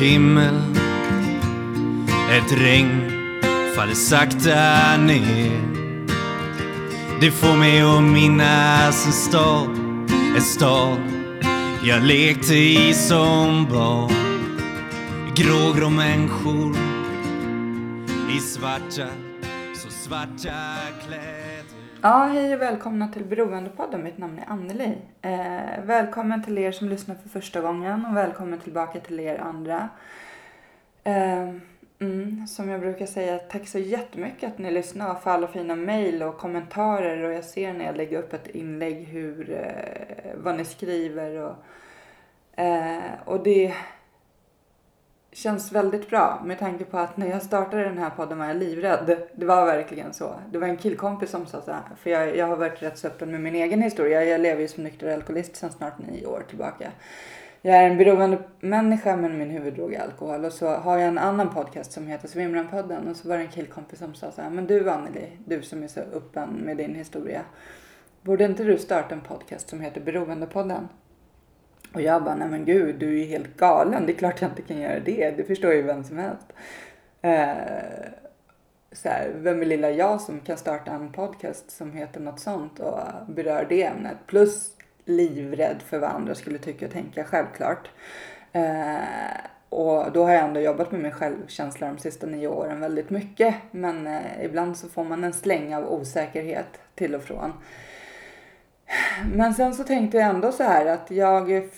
himmel. Ett regn faller sakta ner. Det får mig att minnas en stad En stad jag lekte i som barn. Grågrå människor i svarta, så svarta kläder. Ja, hej och välkomna till Beroendepodden. Mitt namn är Anneli. Eh, välkommen till er som lyssnar för första gången och välkommen tillbaka till er andra. Eh, mm, som jag brukar säga, tack så jättemycket att ni lyssnar och för alla fina mejl och kommentarer och jag ser när jag lägger upp ett inlägg hur, eh, vad ni skriver och, eh, och det känns väldigt bra med tanke på att när jag startade den här podden var jag livrädd. Det var verkligen så. Det var en killkompis som sa så här, för jag, jag har varit rätt så öppen med min egen historia. Jag lever ju som nykter alkoholist sedan snart nio år tillbaka. Jag är en beroende människa men min huvuddrog är alkohol. Och så har jag en annan podcast som heter Svimran-podden. Och så var det en killkompis som sa så här, men du Anneli, du som är så öppen med din historia. Borde inte du starta en podcast som heter Beroendepodden? Och jag bara, nej men gud, du är ju helt galen. Det är klart jag inte kan göra det. Det förstår ju vem som helst. Eh, så här, vem är lilla jag som kan starta en podcast som heter något sånt och berör det ämnet. Plus livrädd för vad andra skulle tycka och tänka, självklart. Eh, och då har jag ändå jobbat med min självkänsla de sista nio åren väldigt mycket. Men eh, ibland så får man en släng av osäkerhet till och från. Men sen så tänkte jag ändå så här att jag,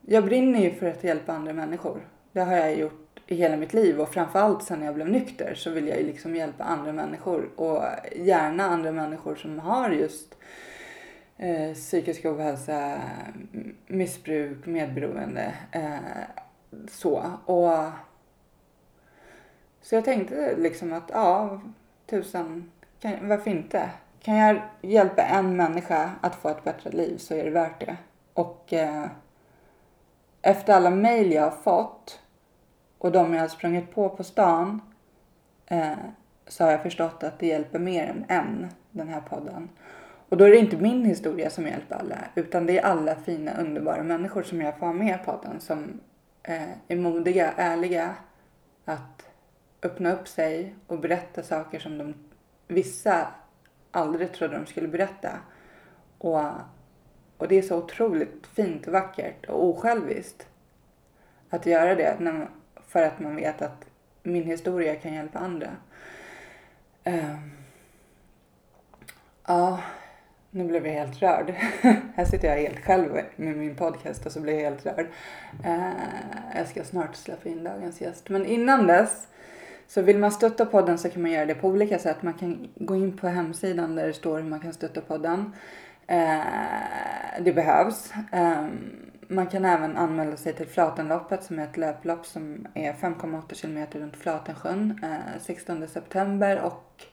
jag brinner ju för att hjälpa andra människor. Det har jag gjort i hela mitt liv och framförallt sen jag blev nykter så vill jag ju liksom hjälpa andra människor och gärna andra människor som har just eh, psykisk ohälsa, missbruk, medberoende. Eh, så. Och så jag tänkte liksom att ja, tusen, kan, varför inte? Kan jag hjälpa en människa att få ett bättre liv så är det värt det. Och eh, efter alla mejl jag har fått och de jag har sprungit på på stan eh, så har jag förstått att det hjälper mer än en, den här podden. Och då är det inte min historia som hjälper alla utan det är alla fina underbara människor som jag får ha med i podden som eh, är modiga, ärliga att öppna upp sig och berätta saker som de vissa aldrig trodde de skulle berätta. Och, och det är så otroligt fint och vackert och osjälviskt att göra det när, för att man vet att min historia kan hjälpa andra. Uh, ja, nu blev jag helt rörd. Här sitter jag helt själv med min podcast och så blir jag helt rörd. Uh, jag ska snart släppa in dagens gäst. Men innan dess så vill man stötta podden så kan man göra det på olika sätt. Man kan gå in på hemsidan där det står hur man kan stötta podden. Eh, det behövs. Eh, man kan även anmäla sig till Flatenloppet som är ett löplopp som är 5,8 kilometer runt Flatensjön eh, 16 september och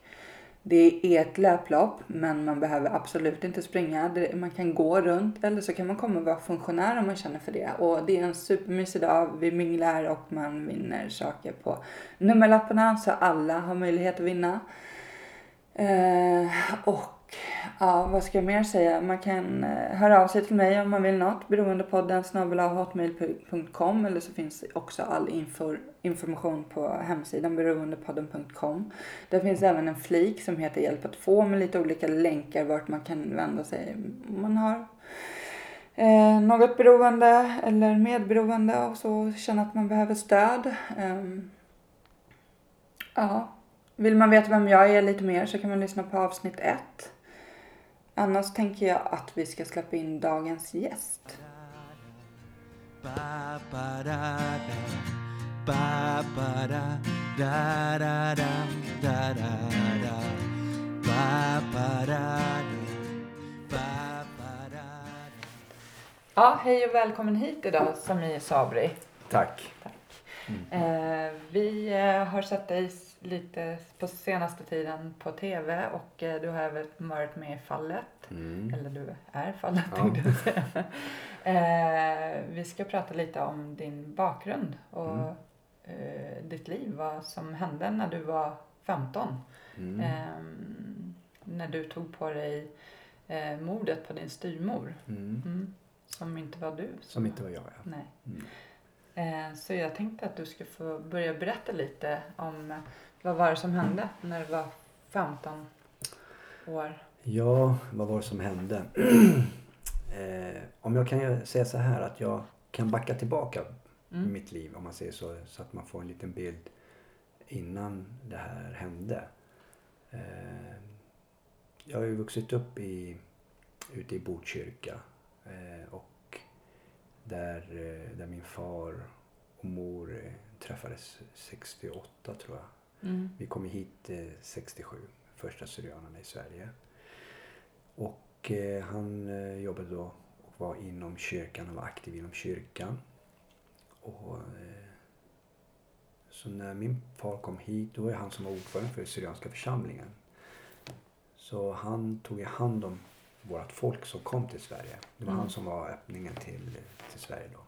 det är ett löplopp men man behöver absolut inte springa. Man kan gå runt eller så kan man komma och vara funktionär om man känner för det. Och det är en supermysig dag. Vi minglar och man vinner saker på nummerlapparna så alla har möjlighet att vinna. Eh, och ja, vad ska jag mer säga? Man kan eh, höra av sig till mig om man vill något. Beroendepodden hotmail.com eller så finns också all infor, information på hemsidan beroendepodden.com. Där finns även en flik som heter Hjälp att få med lite olika länkar vart man kan vända sig om man har eh, något beroende eller medberoende och så känner att man behöver stöd. Eh, ja, vill man veta vem jag är lite mer så kan man lyssna på avsnitt 1. Annars tänker jag att vi ska släppa in dagens gäst. Ja, hej och välkommen hit idag Samir Sabri. Tack. Tack. Mm. Eh, vi eh, har sett dig lite på senaste tiden på tv och eh, du har även varit med i Fallet. Mm. Eller du är Fallet ja. tänkte jag säga. eh, vi ska prata lite om din bakgrund och mm. eh, ditt liv. Vad som hände när du var 15. Mm. Eh, när du tog på dig eh, mordet på din styrmor. Mm. Mm. Som inte var du. Som inte var jag, ja. Nej. Eh, så jag tänkte att du ska få börja berätta lite om vad var det som hände när du var 15 år? Ja, vad var det som hände? eh, om jag kan säga så här att jag kan backa tillbaka mm. mitt liv om man säger så. Så att man får en liten bild innan det här hände. Eh, jag har ju vuxit upp i, ute i Botkyrka. Eh, och där, eh, där min far och mor eh, träffades 68 tror jag. Mm. Vi kom hit 67, första syrianerna i Sverige. Och eh, han eh, jobbade då och var inom kyrkan, han var aktiv inom kyrkan. Och, eh, så när min far kom hit, då var han som var ordförande för Syrianska församlingen. Så han tog hand om vårt folk som kom till Sverige. Det var mm. han som var öppningen till, till Sverige då.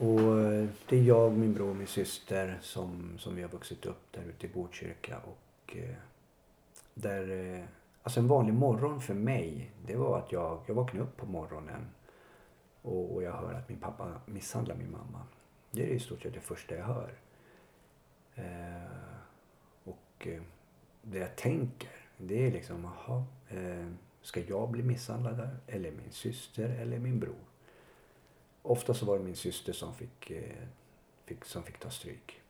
Och eh, det är jag, min bror och min syster som, som vi har vuxit upp där ute i Botkyrka. Och eh, där, eh, alltså en vanlig morgon för mig, det var att jag, jag vaknade upp på morgonen och, och jag hör att min pappa misshandlar min mamma. Det är i stort sett det första jag hör. Och det jag tänker, det är liksom, jaha, ska jag bli misshandlad där? Eller min syster eller min bror? Ofta så var det min syster som fick, eh, fick, som fick ta stryk.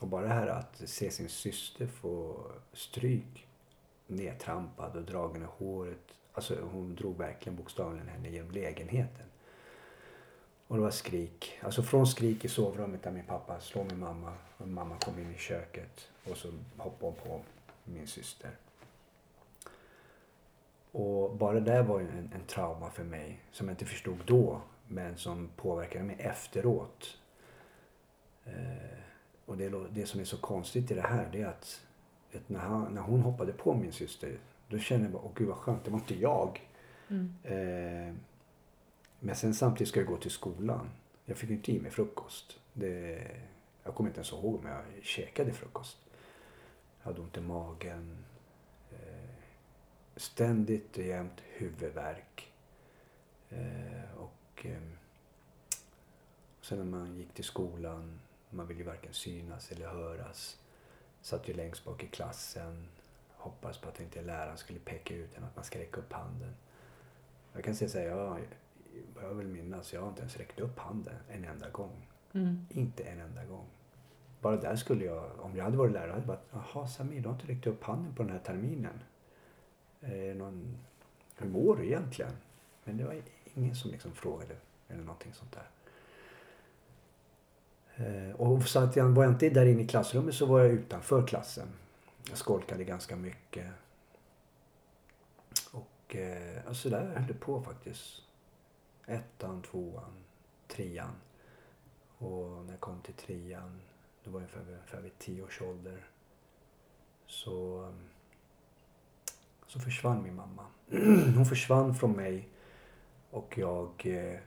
Och bara det här att se sin syster få stryk, nedtrampad och dragen i håret. Alltså hon drog verkligen bokstavligen henne genom lägenheten. Och det var skrik. Alltså från skrik i sovrummet där min pappa slår min mamma. Och mamma kom in i köket. Och så hoppade hon på min syster. Och bara det var ju en, en trauma för mig. Som jag inte förstod då. Men som påverkade mig efteråt. Eh, och det, det som är så konstigt i det här det är att, att när, han, när hon hoppade på min syster då kände jag bara, åh gud vad skönt, det var inte jag. Mm. Eh, men sen samtidigt ska jag gå till skolan. Jag fick inte i mig frukost. Det, jag kommer inte ens ihåg om jag käkade frukost. Jag hade ont i magen. Eh, ständigt och jämt huvudvärk. Eh, och eh, sen när man gick till skolan man vill ju varken synas eller höras. Satt ju längst bak i klassen. Hoppades på att inte läraren skulle peka ut en, att man ska räcka upp handen. Jag kan säga så här, jag, jag vill minnas, jag har inte ens räckt upp handen en enda gång. Mm. Inte en enda gång. Bara där skulle jag, om jag hade varit lärare, hade jag bara, jaha Samir, du har inte räckt upp handen på den här terminen. Eh, någon, hur mår du egentligen? Men det var ingen som liksom frågade eller någonting sånt där. Eh, och så att jag var jag inte där inne i klassrummet så var jag utanför klassen. Jag skolkade ganska mycket. Och eh, så där höll det på faktiskt. Ettan, tvåan, trean. Och när jag kom till trean, då var jag ungefär, ungefär vid tio års ålder. Så, så försvann min mamma. Hon försvann från mig och jag eh,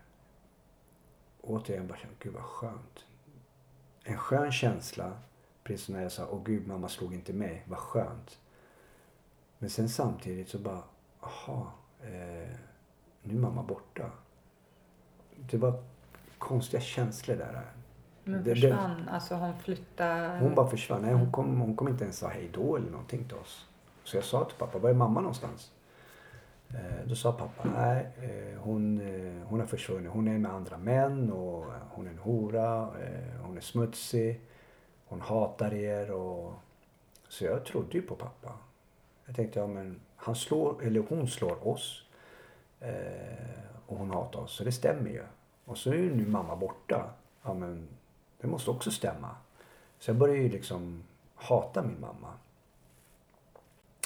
återigen bara kände, gud vad skönt en skön känsla. Precis som när jag sa, åh gud mamma slog inte mig, vad skönt. Men sen samtidigt så bara, aha, eh, nu är mamma borta. Det var konstiga känslor där. Men försvann? Det, alltså hon flyttade? Hon bara försvann. Nej, hon kom, hon kom inte ens säga hej då eller någonting till oss. Så jag sa till pappa, var är mamma någonstans? Eh, då sa pappa, nej eh, hon, eh, hon har försvunnit. Hon är med andra män och hon är en hora. Hon är smutsig. Hon hatar er och... Så jag trodde ju på pappa. Jag tänkte, ja men han slår, eller hon slår oss. Och hon hatar oss, så det stämmer ju. Och så är ju nu mamma borta. Ja men det måste också stämma. Så jag började ju liksom hata min mamma.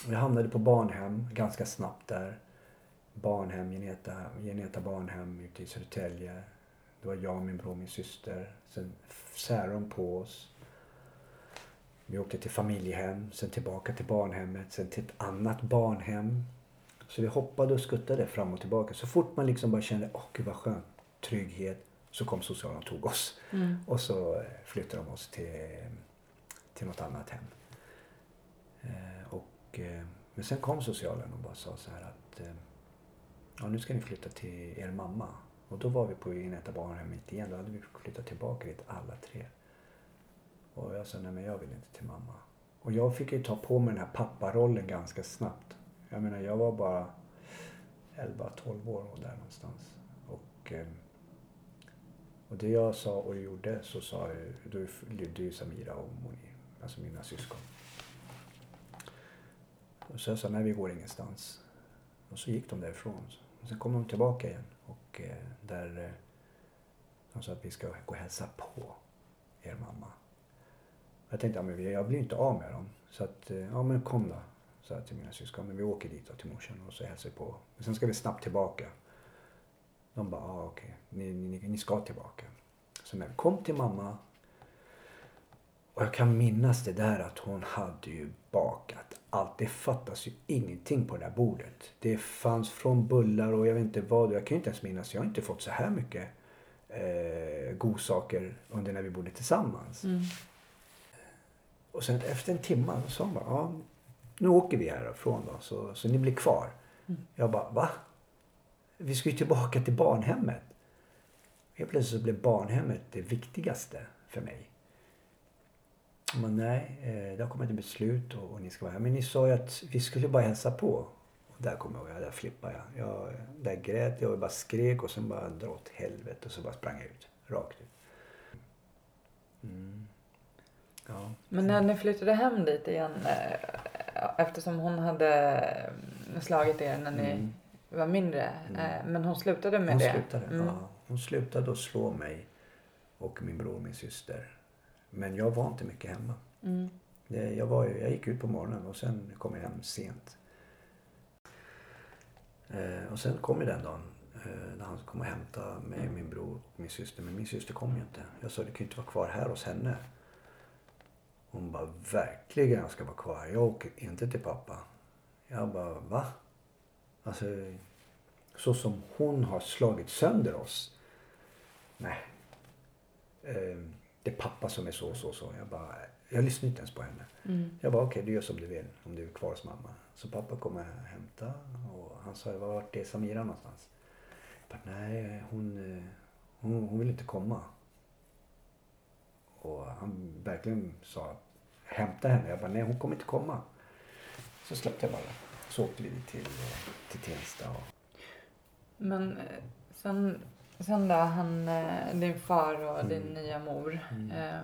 Jag hamnade på barnhem ganska snabbt där barnhem, Geneta, Geneta barnhem ute i Södertälje. Det var jag, min bror min syster. Sen särade de på oss. Vi åkte till familjehem, sen tillbaka till barnhemmet, sen till ett annat barnhem. Så vi hoppade och skuttade fram och tillbaka. Så fort man liksom bara kände, åh gud vad skönt, trygghet, så kom socialen och tog oss. Mm. Och så flyttade de oss till, till något annat hem. Eh, och, eh, men sen kom socialen och bara sa så här att eh, ja, nu ska ni flytta till er mamma. Och då var vi på Ineta barnhemmet igen. Då hade vi flyttat tillbaka dit alla tre. Och jag sa, nej men jag vill inte till mamma. Och jag fick ju ta på mig den här papparollen ganska snabbt. Jag menar, jag var bara 11-12 år och där någonstans. Och, eh, och det jag sa och gjorde så sa jag, då lydde ju Samira och Moni, alltså mina syskon. Och så jag sa, nej vi går ingenstans. Och så gick de därifrån. Och sen kom de tillbaka igen och eh, där eh, de sa att vi ska gå och hälsa på er mamma. Jag tänkte, ja, men jag blir inte av med dem. Så att, eh, ja men kom då, sa jag till mina syskon. Men vi åker dit då, till morsan och så hälsar vi på. Men sen ska vi snabbt tillbaka. De bara, ja okej, ni, ni, ni ska tillbaka. Så men kom till mamma och jag kan minnas det där att hon hade ju bakat allt. Det fattas ju ingenting på det där bordet. Det fanns från bullar och jag vet inte vad. Jag kan ju inte ens minnas. Jag har inte fått så här mycket eh, godsaker under när vi bodde tillsammans. Mm. Och sen efter en timme så sa hon bara, ja, nu åker vi härifrån då, så, så ni blir kvar. Mm. Jag bara, va? Vi ska ju tillbaka till barnhemmet. Helt plötsligt så blev barnhemmet det viktigaste för mig. Men nej, eh, det har kommit ett beslut och, och ni ska vara här. Men ni sa ju att vi skulle bara hälsa på. Och där kommer jag ihåg, där flippade jag. jag. Där grät jag och bara skrek och sen bara dra åt helvete och så bara sprang jag ut. Rakt ut. Mm. Ja. Men när ni flyttade hem dit igen, eh, eftersom hon hade eh, slagit er när ni Mm. var mindre, Mm. men hon slutade med Hon det? slutade, Mm. ja. Hon slutade att slå mig och min bror och min syster. Men jag var inte mycket hemma. Mm. Det, jag, var, jag gick ut på morgonen och sen kom jag hem sent. Eh, och sen kom ju den dagen eh, när han kom och hämtade mig, min bror och min syster. Men min syster kom ju inte. Jag sa, du kan ju inte vara kvar här hos henne. Hon bara, verkligen jag ska vara kvar. Jag åker inte till pappa. Jag bara, va? Alltså, så som hon har slagit sönder oss. Nej. Eh, det är pappa som är så och så och så. Jag bara, jag lyssnar inte ens på henne. Mm. Jag bara, okej du gör som du vill om du är kvar hos mamma. Så pappa kommer hämta och han sa, vart är Samira någonstans? Jag bara, nej hon, hon, hon vill inte komma. Och han verkligen sa, hämta henne. Jag bara, nej hon kommer inte komma. Så släppte jag bara. Så åkte vi till, till Tensta. Och, Men eh, sen, sen då, han, eh, din far och din Mm. nya mor. Mm. Eh,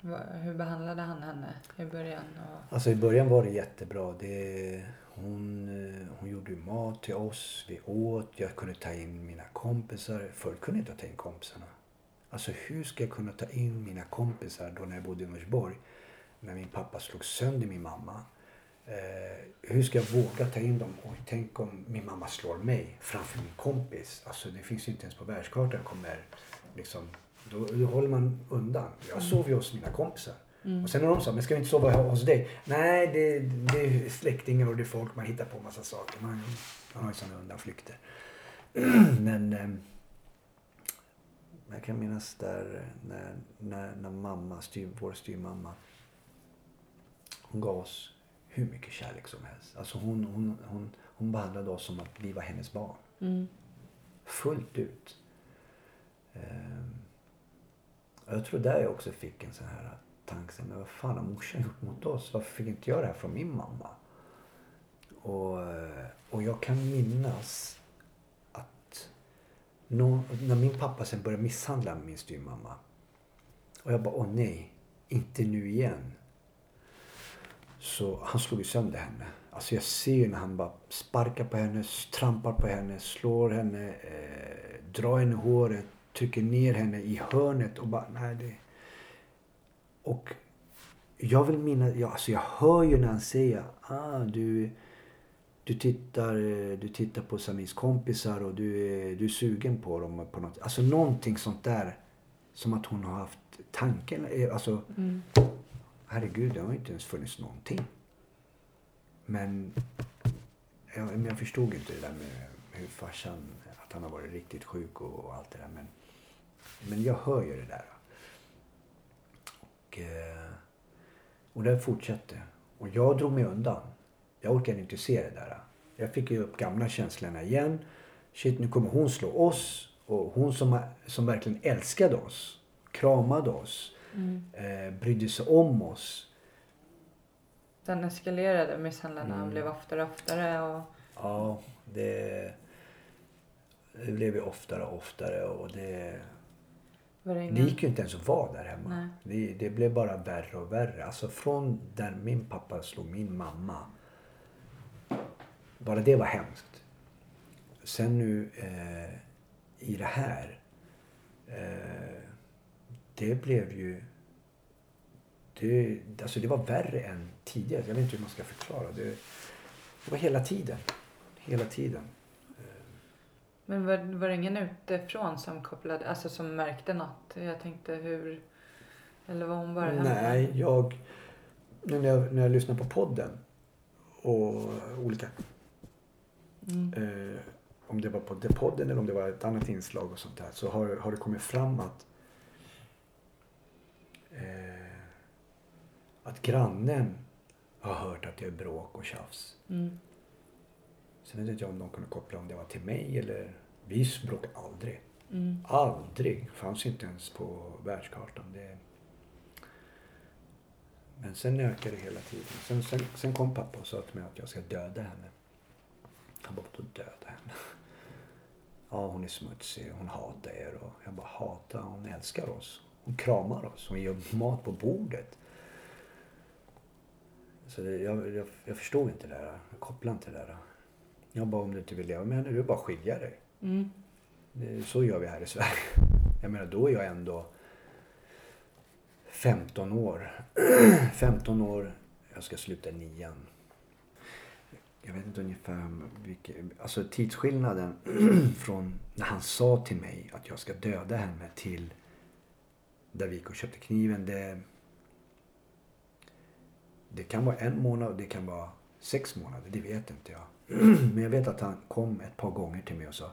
va- hur behandlade han henne i början? Och, Alltså i början var det jättebra. Det, hon, eh, hon gjorde mat till oss. Vi åt. Jag kunde ta in mina kompisar. Förut kunde jag inte ta in kompisarna. Alltså hur ska jag kunna ta in mina kompisar då när jag bodde i Norsborg? När min pappa slog sönder min mamma. Eh, hur ska jag våga ta in dem? Oj, tänk om min mamma slår mig framför min kompis. Alltså det finns ju inte ens på världskartan. Kommer, liksom, då, då håller man undan. Jag sov ju hos mina kompisar. Mm. Och sen när de sa, men ska vi inte sova hos dig? Nej, det, det är släktingar och det är folk. Man hittar på massa saker. Man, man har ju sådana undanflykter. men eh, jag kan minnas där när, när, när mamma, styr, vår styrmamma, hon gav oss hur mycket kärlek som helst. Alltså hon, hon, hon, hon behandlade oss som att vi var hennes barn. mm. Fullt ut. Ehm, jag tror där jag också fick en sån här tanke. Men vad fan har morsan gjort mot oss? Varför fick inte jag det här från min mamma? Och, och jag kan minnas att nå- när min pappa sen började misshandla min styvmamma. Och jag bara, åh nej, inte nu igen. Så han slog ju sönder henne. Alltså jag ser när han bara sparkar på henne, trampar på henne, slår henne, eh, drar henne i håret, trycker ner henne i hörnet och bara, nej det... Och jag vill minnas, ja, alltså jag hör ju när han säger, ah du, du tittar, du tittar på Samirs kompisar och du är, du är sugen på dem på något. Alltså någonting sånt där. Som att hon har haft tanken, eh, alltså Mm herregud, det har ju inte ens funnits någonting. Men jag, men jag förstod inte det där med hur farsan, att han har varit riktigt sjuk och, och allt det där. Men, men jag hör ju det där. Och, eh, och det fortsatte. Och jag drog mig undan. Jag orkade inte se det där. Jag fick ju upp gamla känslorna igen. Shit, nu kommer hon slå oss. Och hon som, som verkligen älskade oss, kramade oss, Mm. eh, brydde sig om oss. Den eskalerade, misshandlarna Mm. blev oftare och oftare och Ja, det, det blev ju oftare och oftare och det, var det det ingen... gick ju inte ens att vara där hemma. Det, det blev bara värre och värre. Alltså från där min pappa slog min mamma. Bara det var hemskt. Sen nu eh, i det här. Eh, det blev ju... Det, alltså det var värre än tidigare. Jag vet inte hur man ska förklara. Det, det var hela tiden. Hela tiden. Men var, var det ingen utifrån som kopplade, alltså som märkte något? Jag tänkte hur... Eller var hon bara hemma? Nej, jag... nu När jag, när jag lyssnar på podden och olika... Mm. Eh, om det var på podden eller om det var ett annat inslag och sånt där så har, har det kommit fram att att grannen har hört att det är bråk och tjafs. Mm. Sen vet inte jag om de kunde koppla om det var till mig eller... Vi bråkade aldrig. Mm. Aldrig. Fanns inte ens på världskartan. Det... Men sen ökade det hela tiden. Sen, sen, sen kom pappa och sa till mig att jag ska döda henne. Han bara, vadå döda henne? Ja, hon är smutsig. Hon hatar er. Och jag bara, hatar? Hon älskar oss. Hon kramar oss. Hon ger mat på bordet. Så det, jag, jag, jag förstod inte det där. Jag kopplade inte det där. Jag bara, om du inte vill leva med henne, du bara skilja dig. Mm. Det- Så gör vi här i Sverige. Jag menar, då är jag ändå 15 år. 15 år, jag ska sluta nian. Jag vet inte ungefär vilken, alltså tidsskillnaden från när han sa till mig att jag ska döda henne till där vi gick och köpte kniven. Det, det kan vara en månad och det kan vara sex månader. Det vet inte jag. Men jag vet att han kom ett par gånger till mig och sa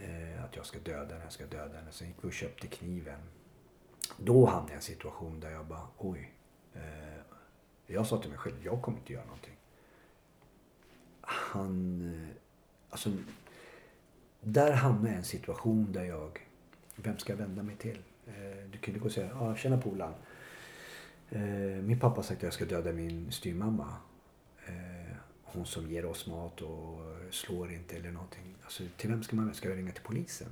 eh, att jag ska döda henne, jag ska döda henne. Sen gick vi och köpte kniven. Då hamnade jag i en situation där jag bara, oj. Eh, jag sa till mig själv, jag kommer inte göra någonting. Han, eh, alltså, där hamnade jag i en situation där jag, vem ska jag vända mig till? Eh, du kunde gå och säga, ja tjena polaren. Eh, min pappa har sagt att jag ska döda min styvmamma. Eh, hon som ger oss mat och slår inte eller någonting. Alltså, till vem ska man Ska jag ringa till polisen?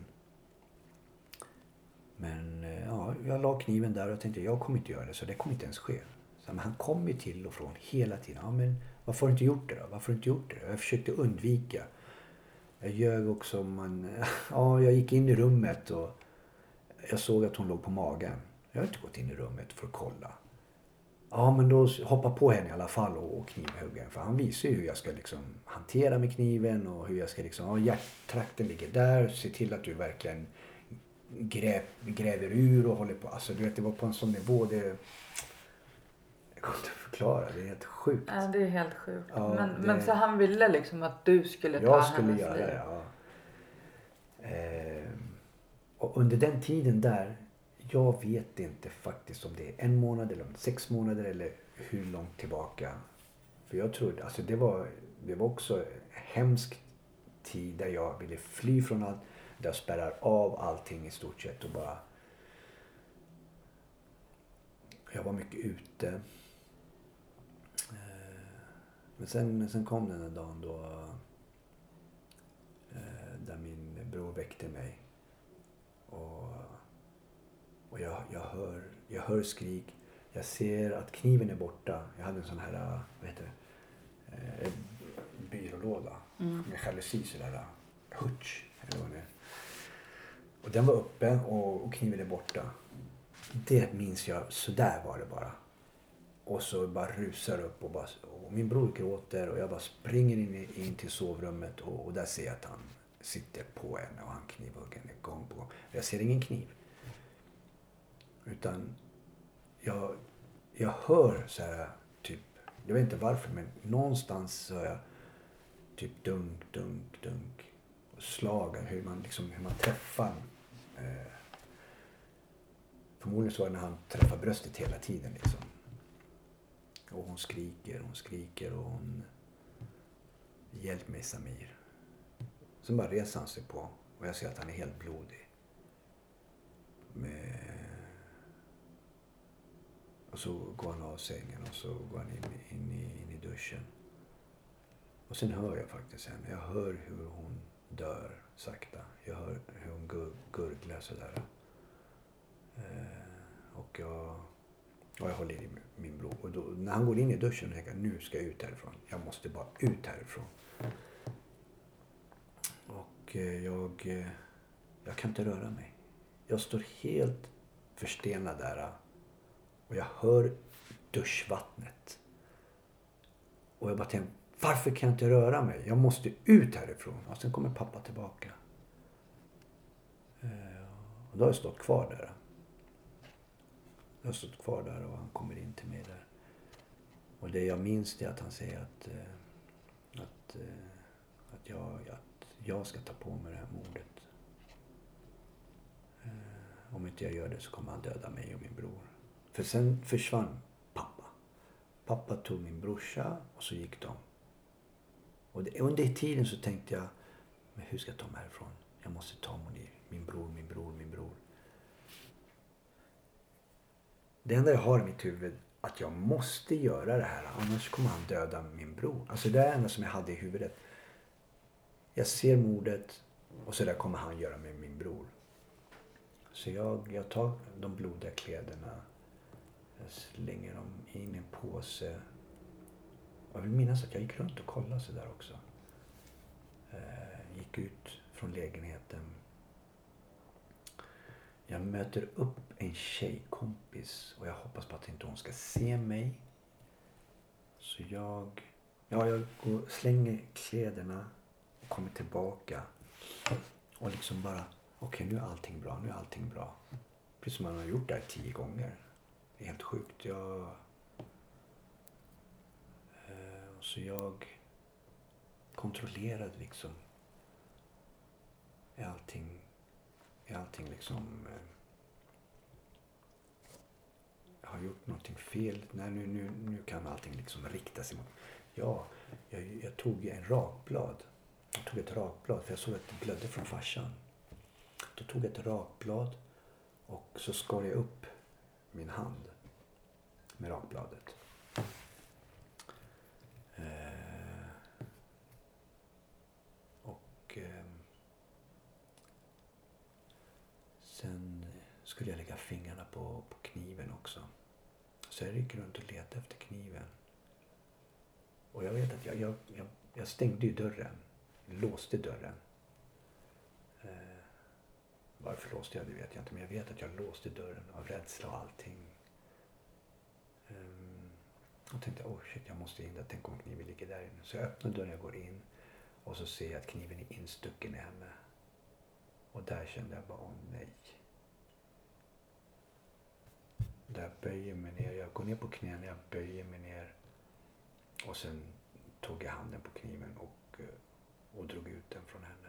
Men eh, ja, jag la kniven där och tänkte jag kommer inte göra det så det kommer inte ens ske. Så, men han kom ju till och från hela tiden. Ja, men varför har du inte gjort det då? Varför har du inte gjort det? Jag försökte undvika. Jag ljög också. Man, ja, jag gick in i rummet och jag såg att hon låg på magen. Jag har inte gått in i rummet för att kolla. Ja, men då hoppa på henne i alla fall och, och knivhugga henne. För han visar ju hur jag ska liksom hantera med kniven och hur jag ska liksom, ja hjärttrakten ligger där. Se till att du verkligen gräv, gräver ur och håller på. Alltså du vet, det var på en sån nivå. Det, jag kan inte förklara, det är helt sjukt. Ja, det är helt sjukt. Ja, men, det- men så han ville liksom att du skulle ta Jag skulle hennes göra liv? det, ja. Ehm, och under den tiden där, jag vet inte faktiskt om det är en månad eller om det är sex månader eller hur långt tillbaka. För jag trodde, alltså det var, det var också en hemsk tid där jag ville fly från allt. Där jag spärrar av allting i stort sett och bara... Jag var mycket ute. Eh, men sen, sen kom den där dagen då eh, där min bror väckte mig. Och, jag, jag, hör, jag hör skrik. Jag ser att kniven är borta. Jag hade en sån här, eh, vad heter det, eh, byrålåda Mm. med jalusi sådär. Hutch, eller vad det är. Och den var uppe och, och kniven är borta. Det minns jag, så där var det bara. Och så bara rusar upp och, bara, och min bror gråter och jag bara springer in, in till sovrummet och, och där ser jag att han sitter på henne och han knivhugger gång på gång. Jag ser ingen kniv. Utan jag, jag hör så här, typ, jag vet inte varför men någonstans så hör jag typ dunk, dunk, dunk. Och slag, hur man, liksom, hur man träffar. Eh, förmodligen så var det när han träffar bröstet hela tiden liksom. Och hon skriker, hon skriker och hon... Hjälp mig Samir. Sen bara reser han sig på Och jag ser att han är helt blodig. Med... Och så går han av sängen och så går han in, in, i, in i duschen. Och sen hör jag faktiskt henne. Jag hör hur hon dör sakta. Jag hör hur hon gur, gurglar sådär. Eh, och jag, och jag håller i min bror. Och då, när han går in i duschen tänker jag nu ska jag ut härifrån. Jag måste bara ut härifrån. Och eh, jag, eh, jag kan inte röra mig. Jag står helt förstenad där. Och jag hör duschvattnet. Och jag bara tänker, varför kan jag inte röra mig? Jag måste ut härifrån. Och sen kommer pappa tillbaka. Eh, och då har jag stått kvar där. Jag har stått kvar där och han kommer in till mig där. Och det jag minns är att han säger att, eh, att, eh, att, jag, att jag ska ta på mig det här mordet. Om inte jag gör det så kommer han döda mig och min bror. För sen försvann pappa. Pappa tog min brorsa och så gick de. Och det, under tiden så tänkte jag, men hur ska jag ta mig härifrån? Jag måste ta Monir. Min bror, min bror, min bror. Det enda jag har i mitt huvud att jag måste göra det här annars kommer han döda min bror. Alltså det är det enda som jag hade i huvudet. Jag ser mordet och så där kommer han göra med min bror. Så jag, jag tar de blodiga kläderna. Jag slänger dem in i en påse. Jag vill minnas att jag gick runt och kollade så där också. Eh, gick ut från lägenheten. Jag möter upp en tjejkompis och jag hoppas på att inte hon ska se mig. Så jag, ja, jag går, slänger kläderna och kommer tillbaka. Och liksom bara okej nu är allting bra, nu är allting bra. Precis som man har gjort det här tio gånger. Det är helt sjukt. Jag... Eh, så jag kontrollerade liksom. Är allting, är allting liksom... Eh, jag har gjort någonting fel. Nej, nu, nu, nu kan allting liksom rikta sig mot... Ja, jag, jag tog en rakblad. Jag tog ett rakblad för jag såg att det blödde från farsan. Då tog jag ett rakblad och så skar jag upp min hand med rakbladet. Eh, och eh, sen skulle jag lägga fingrarna på, på kniven också. Så jag gick runt och letade efter kniven. Och jag vet att jag, jag, jag, jag stängde ju dörren. Låste dörren. Varför låste jag det vet jag inte. Men jag vet att jag låste dörren av rädsla och allting. Um, och tänkte, oh shit, jag måste in där. Tänk om kniven ligger där inne. Så jag öppnar dörren, jag går in. Och så ser jag att kniven är instucken i henne. Och där kände jag bara, åh nej. Där böjer mig ner. Jag går ner på knäna, jag böjer mig ner. Och sen tog jag handen på kniven och, eh, och drog ut den från henne.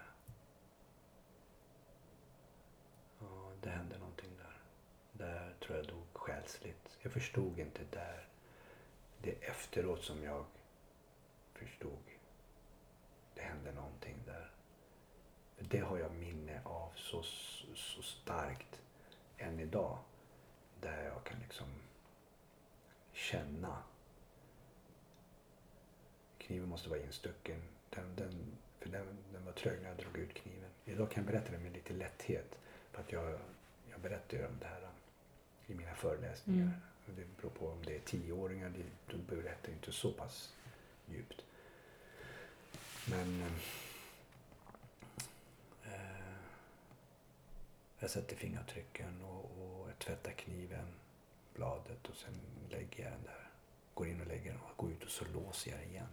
Det hände någonting där. Där tror jag dog själsligt. Jag förstod inte där. Det är efteråt som jag förstod. Det hände någonting där. Det har jag minne av så, så starkt än idag. Där jag kan liksom känna. Kniven måste vara instucken. Den, den, för den, den var trög när jag drog ut kniven. Idag kan jag berätta det med lite lätthet. Att jag, jag berättar ju om det här i mina föreläsningar. Mm. Det beror på om det är tioåringar, då berättar jag inte så pass djupt. Men eh, jag sätter fingeravtrycken och, och jag tvättar kniven, bladet och sen lägger jag den där. Går in och lägger den och går ut och så låser jag igen.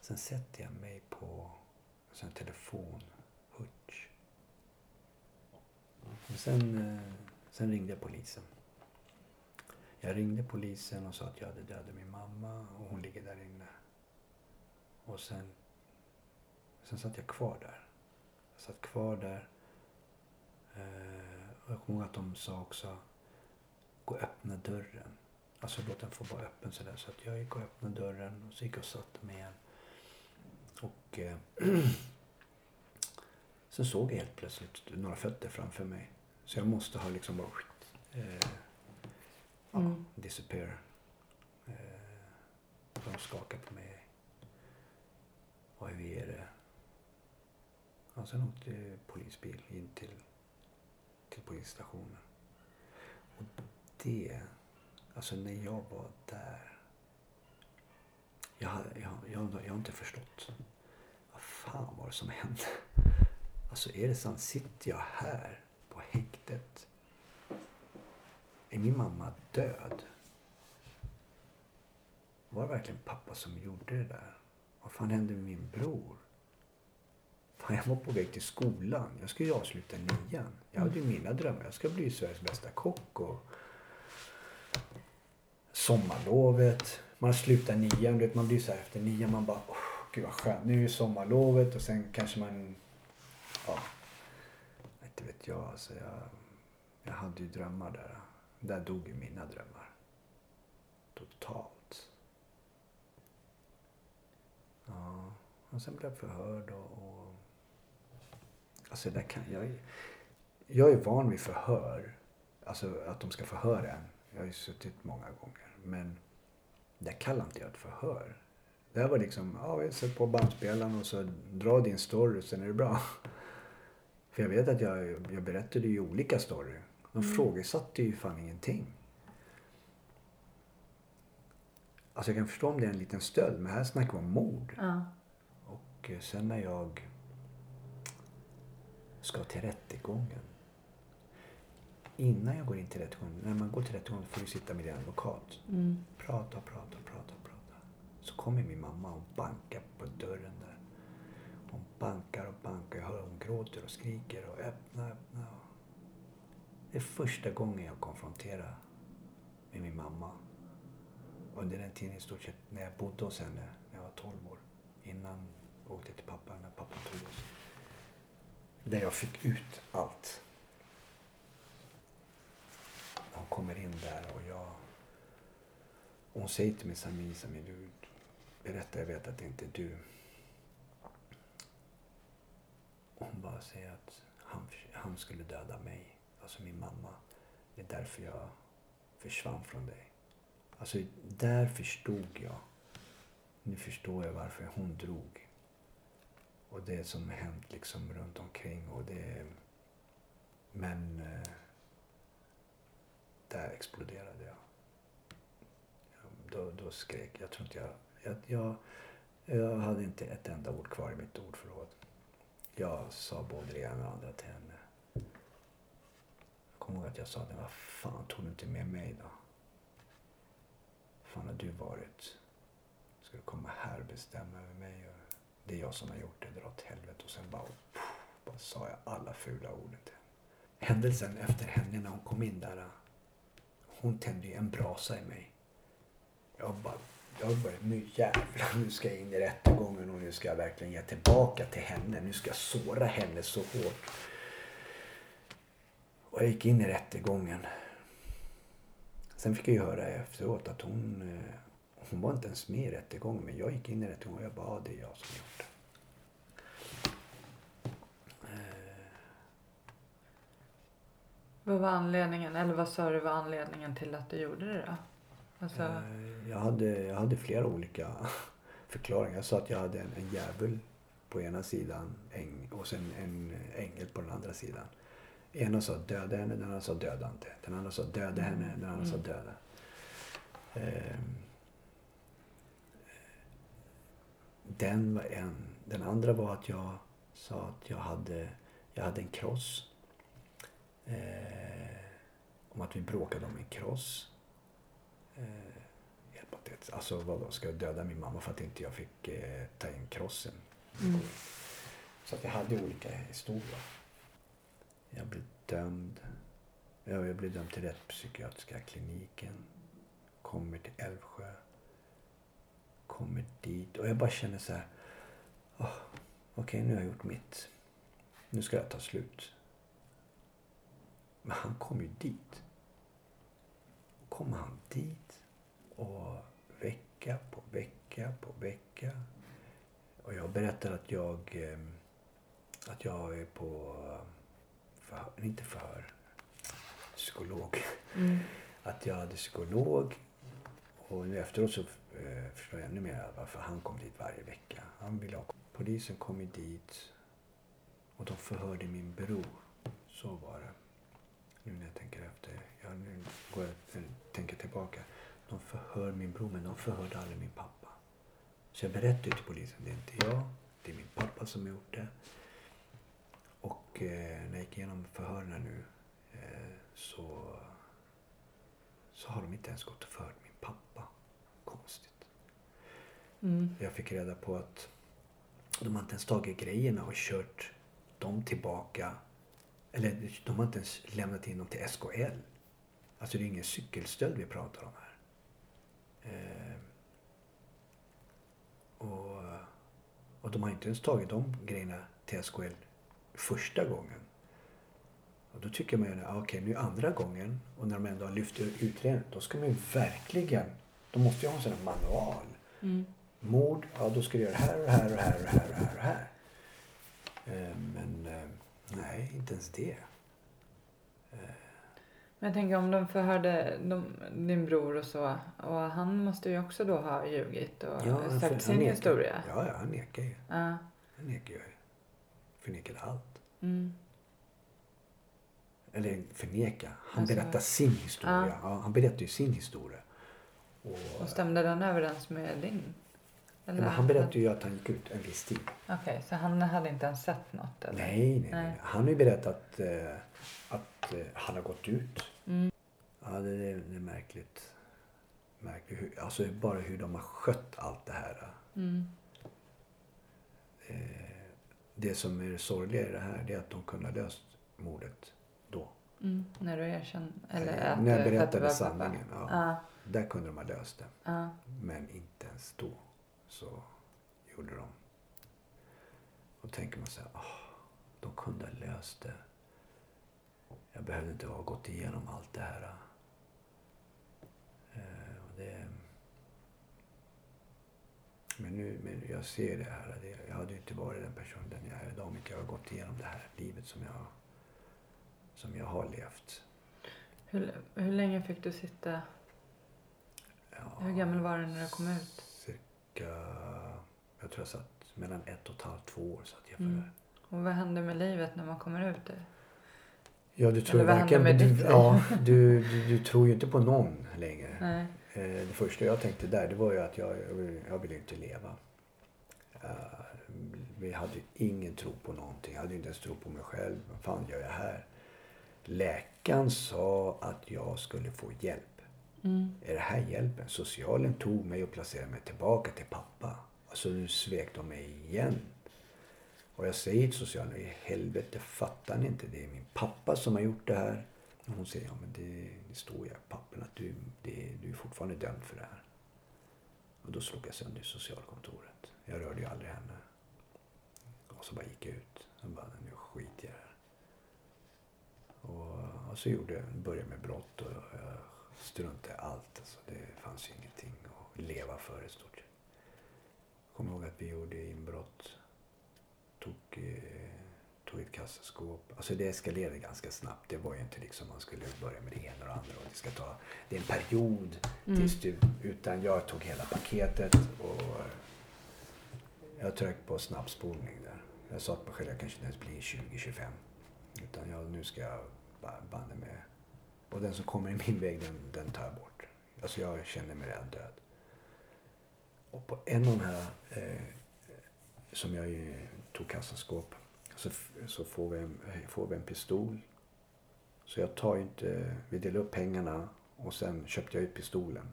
Sen sätter jag mig på en telefon, hutch och sen, eh, sen ringde jag polisen. Jag ringde polisen och sa att jag hade dödat min mamma och hon ligger där inne. Och sen, sen satt jag kvar där. Jag satt kvar där. Och jag kommer ihåg att de sa också, gå och öppna dörren. Alltså låt den få vara öppen sådär. Så att jag gick och öppnade dörren och så gick jag och satte mig igen. Och eh, Sen såg jag helt plötsligt några fötter framför mig. Så jag måste ha liksom bara eh, ja, Mm. disappear. Eh, de skakar på mig. Vad är det? Ja, sen åkte polisbil in till, till polisstationen. Och det, alltså när jag var där. Jag, har- jag, jag, jag har inte förstått. Vad fan var det som hände? Alltså är det sant? Sitter jag här häktet? Är min mamma död? Var det verkligen pappa som gjorde det där? Vad fan hände med min bror? Fan, jag var på väg till skolan. Jag skulle ju avsluta nian. Jag hade ju mina drömmar. Jag ska bli Sveriges bästa kock och sommarlovet. Man slutar nian. Du vet, man blir så här efter nian. Man bara, åh, gud vad skönt. Nu är det sommarlovet och sen kanske man, ja, inte vet jag. Alltså jag, jag hade ju drömmar där. Där dog ju mina drömmar. Totalt. Ja, och sen blev jag förhörd och, och Alltså där kan jag Jag är van vid förhör. Alltså att de ska förhöra en. Jag har ju suttit många gånger. Men där kallar inte jag ett förhör. Det här var liksom, ja vi sätter på bandspelaren och så dra din story sen är det bra. För jag vet att jag, jag berättade ju olika story. De Mm. frågesatte ju fan ingenting. Alltså jag kan förstå om det är en liten stöld, men här snackar vi om mord. Ja. Och eh, sen när jag ska till rättegången. Innan jag går in till rättegången, när man går till rättegången får du sitta med din advokat. Mm. Prata, prata, prata, prata. Så kommer min mamma och bankar på dörren bankar och bankar. Jag hör hon gråter och skriker och öppna, öppna. Det är första gången jag konfronterar med min mamma. Under den tiden i stort sett när jag bodde hos henne när jag var 12 år. Innan jag åkte till pappa när pappa tog oss. Där jag fick ut allt. Hon kommer in där och jag... Hon säger till mig Sami, Sami du berätta, jag vet att det inte är du. Och hon bara säger att han, han skulle döda mig. Alltså min mamma. Det är därför jag försvann från dig. Alltså där förstod jag. Nu förstår jag varför hon drog. Och det som hänt liksom runt omkring och det... Men... Eh, där exploderade jag. Då, då skrek jag. tror inte jag, jag... Jag jag hade inte ett enda ord kvar i mitt ordförråd. Jag sa både det ena och det andra till henne. Jag kommer ihåg att jag sa det. Vad fan tog du inte med mig då? fan har du varit? Ska du komma här och bestämma över mig? Det är jag som har gjort det. Dra åt helvete. Och sen bara, pff, bara sa jag alla fula orden till henne. Händelsen efter henne när hon kom in där. Hon tände ju en brasa i mig. Jag bara, jag bara, nu jävlar, nu ska jag in i rättegången och nu ska jag verkligen ge tillbaka till henne. Nu ska jag såra henne så hårt. Och jag gick in i rättegången. Sen fick jag ju höra efteråt att hon, eh, hon var inte ens med i rättegången. Men jag gick in i rättegången och jag bara, ja, det är jag som gjort det. Vad var anledningen, eller vad sa du var anledningen till att du gjorde det då? Alltså, Eh, Jag hade, jag hade flera olika förklaringar. Jag sa att jag hade en, en djävul på ena sidan äng, och sen en ängel på den andra sidan. Ena sa döda henne, den andra sa döda inte. Den andra sa döda henne, den andra sa Mm. döda. Ehm, Den var en. Den andra var att jag sa att jag hade, jag hade en kross. Eh, om att vi bråkade om en kross. Eh, helt patetiskt. Alltså vadå, ska jag döda min mamma för att inte jag fick eh, ta in krossen? Mm. Så att jag hade olika historier. Jag blev dömd. Ja, jag blev dömd till rättspsykiatriska kliniken. Kommer till Älvsjö. Kommer dit och jag bara känner så här. Oh, Okej, nu har jag gjort mitt. Nu ska det ta slut. Men han kom ju dit. Kommer han dit och vecka på vecka på vecka. Och jag berättar att jag, eh, att jag är på, för, inte förhör, psykolog. Mm. Att jag hade psykolog och nu efteråt så eh, förstår jag ännu mer varför han kom dit varje vecka. Han ville ha, polisen kom ju dit och de förhörde min bror. Så var det. Nu när jag tänker efter. Jag, nu går jag, jag tänker tillbaka. De förhör min bror men de förhörde aldrig min pappa. Så jag berättade till polisen. Det är inte jag. Det är min pappa som har gjort det. Och eh, när jag gick igenom förhören nu eh, så, så har de inte ens gått och förhört min pappa. Konstigt. Mm. Jag fick reda på att de har inte ens tagit grejerna och kört dem tillbaka. Eller de har inte ens lämnat in dem till SKL. Alltså det är ingen cykelstöld vi pratar om här. Eh, och, och de har inte ens tagit de grejerna till SKL första gången. Och då tycker man ju, ah, okej nu andra gången och när de ändå har lyft ur utredningen, då ska man ju verkligen, de måste ju ha en sån här manual. Mm. Mord, ja då ska du göra det här och det här och det här och det här och det här. Och här. Eh, Men eh, nej, inte ens det. Men jag tänker om de förhörde de, din bror och så. Och han måste ju också då ha ljugit och han sagt sin nekar. historia. Ja, ja, han nekar ju. Ja. Han nekar ju. Förnekade allt. Mm. Eller förneka. Han Alltså- berättar sin historia. Ja. Ja, han berättar ju sin historia. Och, Och stämde den överens med din? Ja, men han berättade ju att han gick ut en viss tid. Okej, så han hade inte ens sett något? Eller? Nej, nej, nej. Nej. Han har ju berättat eh, att eh, han har gått ut. Mm. Ja, det, det, det är märkligt. märkligt hur, alltså bara hur de har skött allt det här. Mm. Eh, det som är det sorgliga i det här det är att de kunde ha löst mordet då. Mm. När du erkände? Eller att, när jag det berättade sanningen. Ja, Ja. Där kunde de ha löst det. Ja. Men inte ens då så gjorde de. Och tänker man så här, åh, de kunde ha löst det. Jag behövde inte ha gått igenom allt det här. Eh, det, men nu, men jag ser det här. Jag hade ju inte varit den personen den jag är idag om inte jag har gått igenom det här livet som jag, som jag har levt. Hur, hur länge fick du sitta? Ja, Hur gammal var du när du kom ut? Cirka, jag tror jag satt mellan ett och ett halvt, två år satt jag för Mm. Och vad händer med livet när man kommer ut? Ja, du tror med du, ja, du, du, du tror ju inte på någon längre. Nej. Eh, Det första jag tänkte där, det var ju att jag, jag, vill, jag ville inte leva. Eh, Vi hade ingen tro på någonting. Jag hade inte ens tro på mig själv. Vad fan gör jag här? Läkaren sa att jag skulle få hjälp. Mm. Är det här hjälpen? Socialen tog mig och placerade mig tillbaka till pappa. Alltså nu svek de mig igen. Och jag säger till socialen, i helvete fattar ni inte? Det är min pappa som har gjort det här. Och hon säger, ja men det, det står ju i pappen att du, det, du är fortfarande dömd för det här. Och då slog jag sönder socialkontoret. Jag rörde ju aldrig henne. Och så bara gick jag ut. Och bara, nu skiter jag i det här. Och, och så gjorde jag, började med brott och jag struntade i allt. Alltså, det fanns ju ingenting att leva för i stort sett. Jag kommer ihåg att vi gjorde inbrott. Tog, eh, tog ett kassaskåp. Alltså det eskalerade ganska snabbt. Det var ju inte liksom man skulle börja med det ena och det andra. Och det, ska ta, det är en period tills du... Utan jag tog hela paketet och jag tryckte på snabbspolning där. Jag sa till mig själv jag kanske inte ens blir 20-25. Utan jag, nu ska jag banne med. Och den som kommer i min väg den, den tar jag bort. Alltså jag känner mig redan död. Och på en av de här eh, som jag ju tog kassaskåp så, så får, vi en, får vi en pistol. Så jag tar ju inte, vi delar upp pengarna och sen köpte jag ut pistolen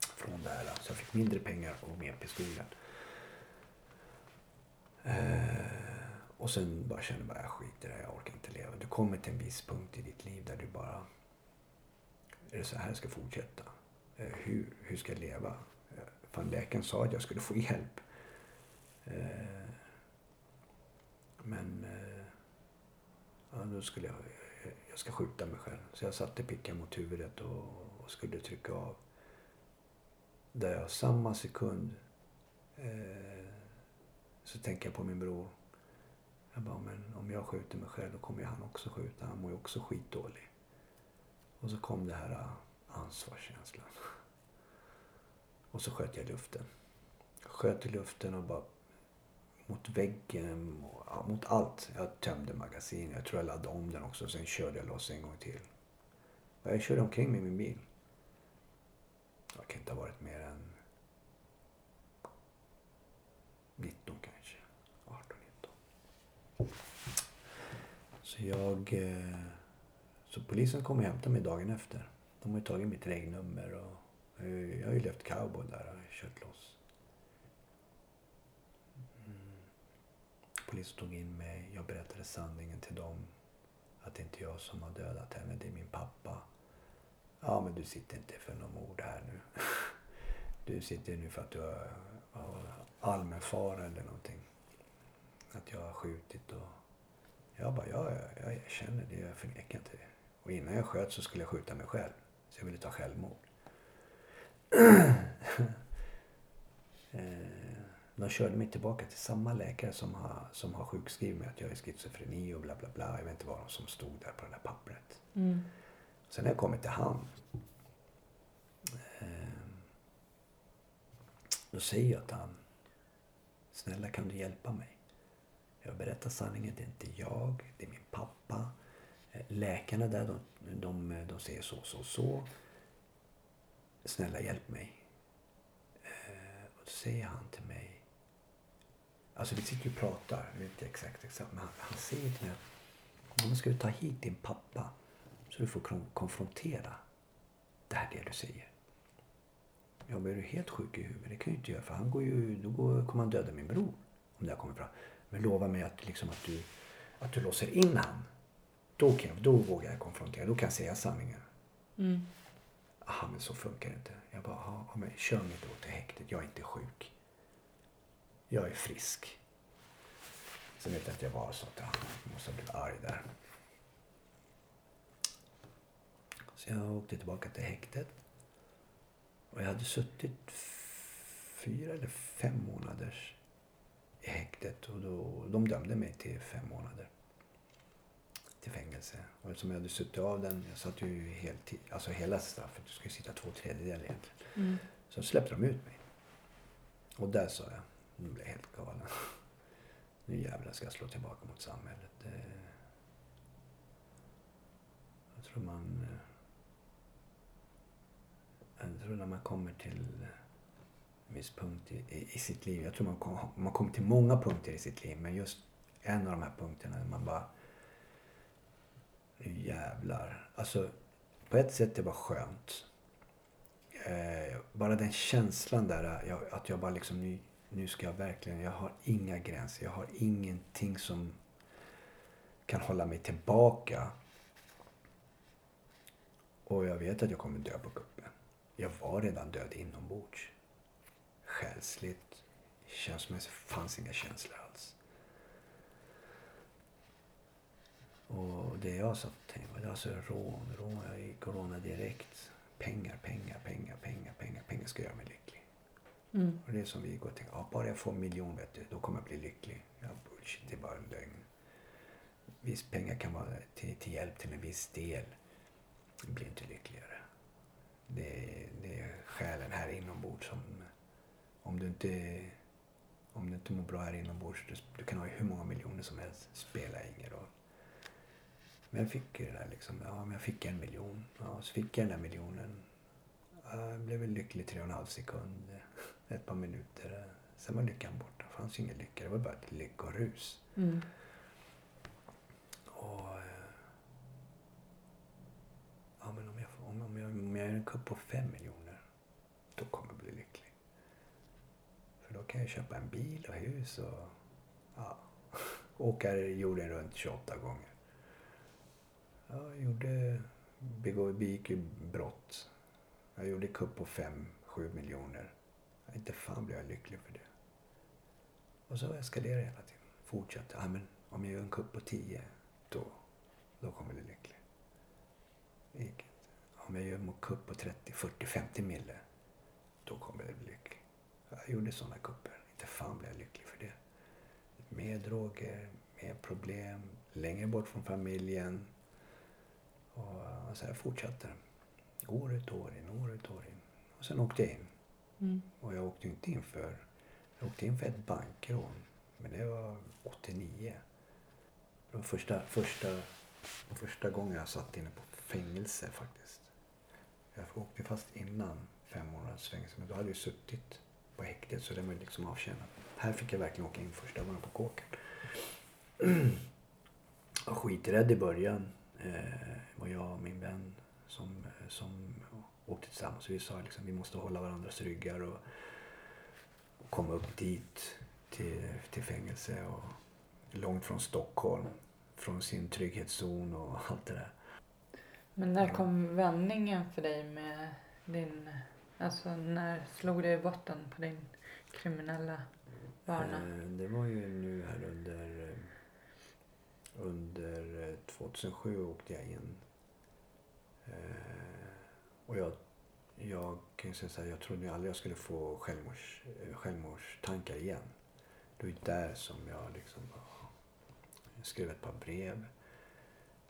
från det här. Så jag fick mindre pengar och mer pistolen. Eh, och sen bara kände bara, ah, jag skiter i det här, jag orkar inte leva. Du kommer till en viss punkt i ditt liv där du bara, är det så här jag ska fortsätta? Eh, hur, hur ska jag leva? Eh, fan, läkaren sa att jag skulle få hjälp. Eh, men eh, ja, då skulle jag, jag ska skjuta mig själv. Så jag satte pickan mot huvudet och, och skulle trycka av. Där jag samma sekund eh, så tänker jag på min bror. Jag bara, men om jag skjuter mig själv då kommer ju han också skjuta. Han mår ju också skitdålig. Och så kom det här eh, ansvarskänslan. Och så sköt jag i luften. Sköt i luften och bara mot väggen, och, ja, mot allt. Jag tömde magasinet. Jag tror jag laddade om den också. Sen körde jag loss en gång till. Och jag körde omkring med min bil. Jag kan inte ha varit mer än 19 kanske. 18, 19. Så jag... Eh, så polisen kom och hämtade mig dagen efter. De har ju tagit mitt regnummer och eh, jag har ju levt cowboy där och kört loss. Polisen tog in mig. Jag berättade sanningen till dem. Att det inte är jag som har dödat henne, det är min pappa. Ja, men du sitter inte för någon mord här nu. Du sitter nu för att du har, allmän fara eller någonting. Att jag har skjutit och... Jag bara, ja, jag, jag känner det. Jag förnekar inte det. Och innan jag sköt så skulle jag skjuta mig själv. Så jag ville ta självmord. Eh, de körde mig tillbaka till samma läkare som har, som har sjukskrivit mig att jag är schizofreni och bla bla bla. Jag vet inte vad som stod där på det där pappret. Mm. Sen när jag kommer till han. Eh, då säger jag till han. Snälla kan du hjälpa mig? Jag berättar sanningen. Det är inte jag. Det är min pappa. Eh, Läkarna där de, de, de säger så, så, så. Snälla hjälp mig. Eh, och då säger han till mig. Alltså vi sitter ju och pratar. Jag vet inte exakt, exakt. Men han, han säger till mig att om ska du ta hit din pappa så du får kon- konfrontera det här det du säger. Jag blir helt sjuk i huvudet. Det kan ju inte göra för han går ju, då går, kommer han döda min bror. Om det här kommer fram. Men lova mig att, liksom, att, du, att du låser in han. Då, kan jag, då vågar jag konfrontera. Då kan jag säga sanningen. Mm. Aha, men så funkar det inte. Jag bara, ja, men kör mig då till häktet. Jag är inte sjuk. Jag är frisk. Sen vet jag att jag var så att han måste ha blivit arg där. Så jag åkte tillbaka till häktet. Och jag hade suttit fyra eller fem månader i häktet. Och då, de dömde mig till fem månader. Till fängelse. Och eftersom jag hade suttit av den, jag satt ju heltid, alltså hela straffet, du ska ju sitta två tredjedelar egentligen. Mm. Så släppte de ut mig. Och där sa jag, nu blev jag helt galen. Nu jävlar ska jag slå tillbaka mot samhället. Det... Jag tror man... Eh, jag tror när man kommer till en viss punkt i, i, i sitt liv. Jag tror man, kom, man kommer till många punkter i sitt liv. Men just en av de här punkterna där man bara... Nu jävlar. Alltså, på ett sätt det var skönt. Eh, bara den känslan där, eh, jag, att jag bara liksom, nu, ska jag verkligen, jag har inga gränser, jag har ingenting som kan hålla mig tillbaka. Och jag vet att jag kommer dö på kuppen. Jag var redan död inombords. Själsligt, känslomässigt fanns inga känslor alls. Och det jag sa tänkte det var alltså rån, rån, jag gick och rånade direkt. Pengar, pengar, pengar, pengar, pengar, pengar ska göra mig lycklig. Mm. Och det är som vi går och tänker, ja, bara jag får en miljon vet du, då kommer jag bli lycklig. Ja, bullshit, det är bara lögn. Visst, pengar kan vara till, till hjälp till en viss del. Du blir inte lyckligare. Det, är- det är själen här inombords som, om du inte, om du inte mår bra här inombords, du, du kan ha hur många miljoner som helst, spelar ingen roll. Men jag fick ju det där liksom, ja men jag fick en miljon. Ja, så fick jag den där miljonen. Jag blev väl lycklig i tre och en halv sekund. Ett par minuter. Sen var lyckan borta. Det fanns ju ingen lycka. Det var bara ett lyckorus. Mm. Och... eh, Ja, men om jag, om, om, jag, om jag gör en kupp på fem miljoner. Då kommer jag bli lycklig. För då kan jag köpa en bil och hus och... Ja, åka jorden runt 28 gånger. Ja, jag gjorde... Begå, begick ju brott. Jag gjorde kupp på fem, sju miljoner. Inte fan blev jag lycklig för det. Och så eskalerar det hela tiden. Fortsätter. Ah, men om jag gör en kupp på 10, då, då kommer jag bli lycklig. Det gick inte. Om jag gör en kupp på 30, 40, 50 mille, då kommer jag bli lycklig. Jag gjorde sådana kupper. Inte fan blev jag lycklig för det. Mer droger, mer problem, längre bort från familjen. Och så här fortsatte det. År ut och år in, år ut och år in. Och sen åkte jag in. Mm. Och jag åkte inte in för... Jag åkte in för ett bankrån. Men det var 89. Det var första, första, första gången jag satt inne på fängelse faktiskt. Jag åkte fast innan fem månaders fängelse. Men då hade jag suttit på häktet så det var liksom avtjänat. Här fick jag verkligen åka in första gången på kåken. Jag var skiträdd i början. Eh, var jag och min vän som, som åkte tillsammans. Vi sa liksom vi måste hålla varandras ryggar och, och komma upp dit till, till fängelse och långt från Stockholm. Från sin trygghetszon och allt det där. Men när kom vändningen för dig med din... Alltså när slog det i botten på din kriminella bana? Eh, Det var ju nu här under, eh, under eh, 2007 åkte jag in. Och jag, jag kan säga så här, jag trodde aldrig jag skulle få självmords, självmordstankar igen. Det var ju där som jag liksom ja, jag skrev ett par brev.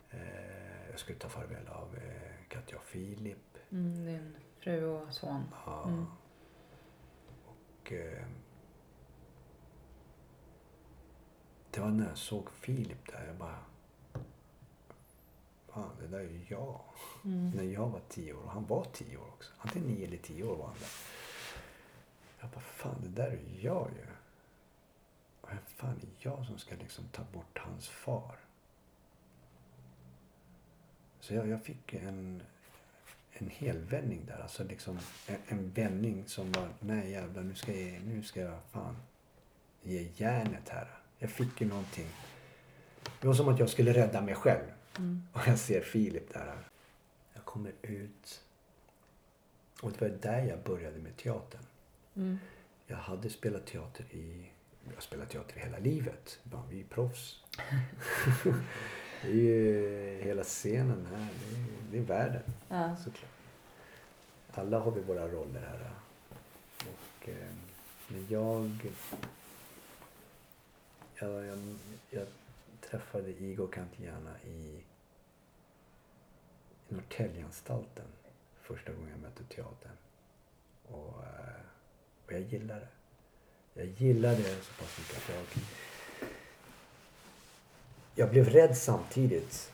Eh, Jag skulle ta farväl av eh, Katja och Filip. Mm, din fru och son. Ja. Mm. Och eh, det var när jag såg Filip där, jag bara... Fan, det där är ju jag. Mm. När jag var tio år, och han var tio år också. Antingen nio eller tio år var han där. Jag bara, fan det där är ju jag ju. Och jag, fan är jag som ska liksom ta bort hans far? Så jag, jag fick en, en helvändning där. Alltså liksom en, en vändning som var, nej jävlar nu ska jag, nu ska jag fan ge järnet här. Jag fick ju någonting. Det var som att jag skulle rädda mig själv. Mm. Och jag ser Filip där. Jag kommer ut. Och det var där jag började med teatern. Mm. Jag hade spelat teater i... Jag har spelat teater i hela livet. Vi är proffs. det är ju hela scenen här. Det är, det är världen Ja. såklart. Alla har vi våra roller här. Och, eh, men jag, jag, jag, jag träffade Igor Cantillana i, Norrtäljeanstalten första gången jag mötte teatern. Och, eh, och jag gillade det. Jag gillade det så pass mycket att jag... Jag blev rädd samtidigt.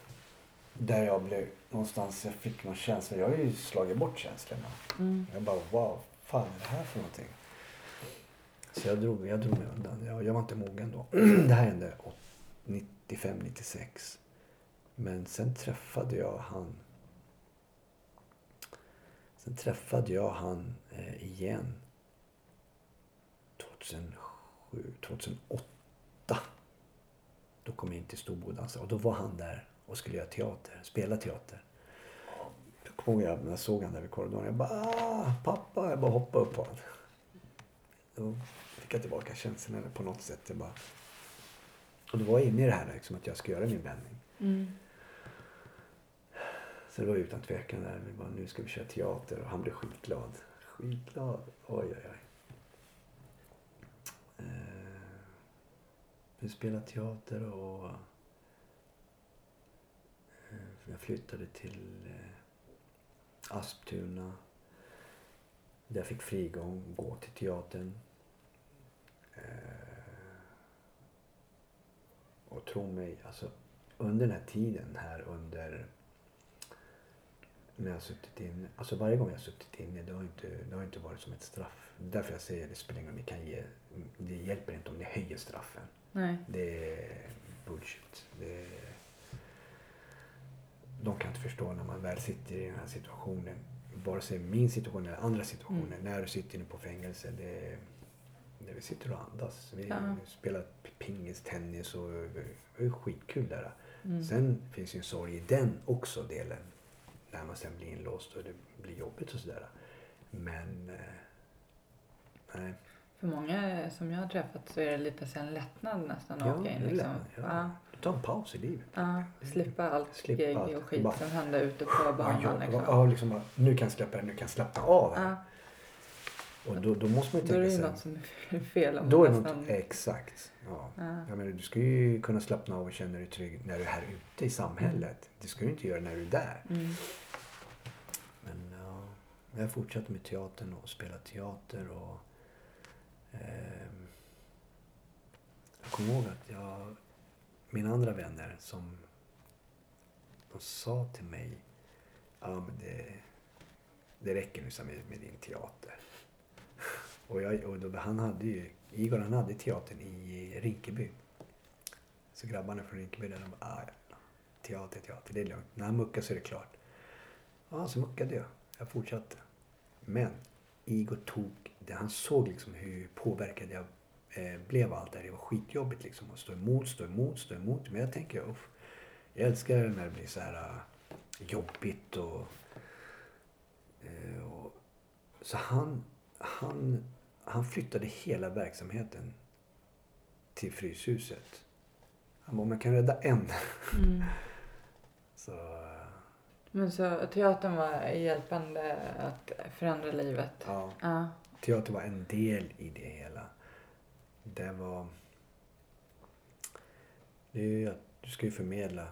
Där jag blev någonstans, jag fick någon känsla. Jag har ju slagit bort känslorna. Mm. Jag bara, wow, fan är det här för någonting? Så jag drog, jag drog mig undan. Jag, jag var inte mogen då. det här hände 95, 96. Men sen träffade jag han. Sen träffade jag han eh, igen. 2007, 2008. Då kom jag in till Storbodan alltså. och då var han där och skulle göra teater, spela teater. Då kommer jag ihåg när jag såg honom där vid korridoren. Jag bara ah, pappa. Jag bara hoppade upp på honom. Då fick jag tillbaka känslan på något sätt. Jag bara... Och då var jag inne i det här liksom, att jag ska göra min vändning. Mm. Så det var utan tvekan där. Vi bara, nu ska vi köra teater. Och han blev skitglad. Skitglad. Oj, oj, oj. Eh, vi spelade teater och eh, jag flyttade till eh, Asptuna. Där jag fick frigång gå till teatern. Eh, och tro mig, alltså under den här tiden här under när jag har suttit inne. Alltså varje gång jag har suttit inne, det har inte, det har inte varit som ett straff. Därför jag säger det spelar ingen kan ge, det hjälper inte om ni höjer straffen. Nej. Det är bullshit. Det är, de kan inte förstå när man väl sitter i den här situationen. Vare sig min situation eller andra situationer. Mm. När du sitter inne på fängelse. Det, det vi sitter och andas. Vi Ja. spelar pingis, tennis och det är skitkul där. Mm. Sen finns ju en sorg i den också delen. När man sen blir inlåst och det blir jobbigt och sådär. Men... Eh, nej. För många som jag har träffat så är det lite en lättnad nästan att Ja, åka in. Liksom. lätt. Ja. Ja. Ta en paus i livet. Ja, slippa allt Slippa gig och skit Bara- som hände ute på Ja, banan. jag, liksom. ja, liksom bara, nu kan jag släppa det, nu kan jag slappna av här. Och då, då måste man ju Då är det tänka ju sig... något som är fel. Om Då är något, exakt. Ja. Ja. Jag menar, du ska ju kunna slappna av och känna dig trygg när du är här ute i samhället. Det ska du inte göra när du är där. Mm. Men ja, jag fortsatte med teatern och spela teater och ehm, jag kommer ihåg att jag, mina andra vänner som de sa till mig, ja men det, det räcker nu med, med din teater. Och, jag, och då, han hade ju, Igor han hade teatern i Rinkeby. Så grabbarna från Rinkeby där, de bara, ah, ja, teater, teater, det är lugnt. När han muckar så är det klart. Ja, så muckade jag. Jag fortsatte. Men Igor tog det. Han såg liksom hur påverkad jag eh, blev av allt det här. Det var skitjobbigt liksom. Att stå emot, stå emot, stå emot. Men jag tänker, uff, jag älskar när det blir så här ah, jobbigt och, eh, och så han, han, han flyttade hela verksamheten till Fryshuset. Han bara, om jag kan rädda en. Mm. Så eh, Men så teatern var hjälpande att förändra livet? ja. Ja. teater var en del i det hela. Det var... Det är ju att du ska ju förmedla.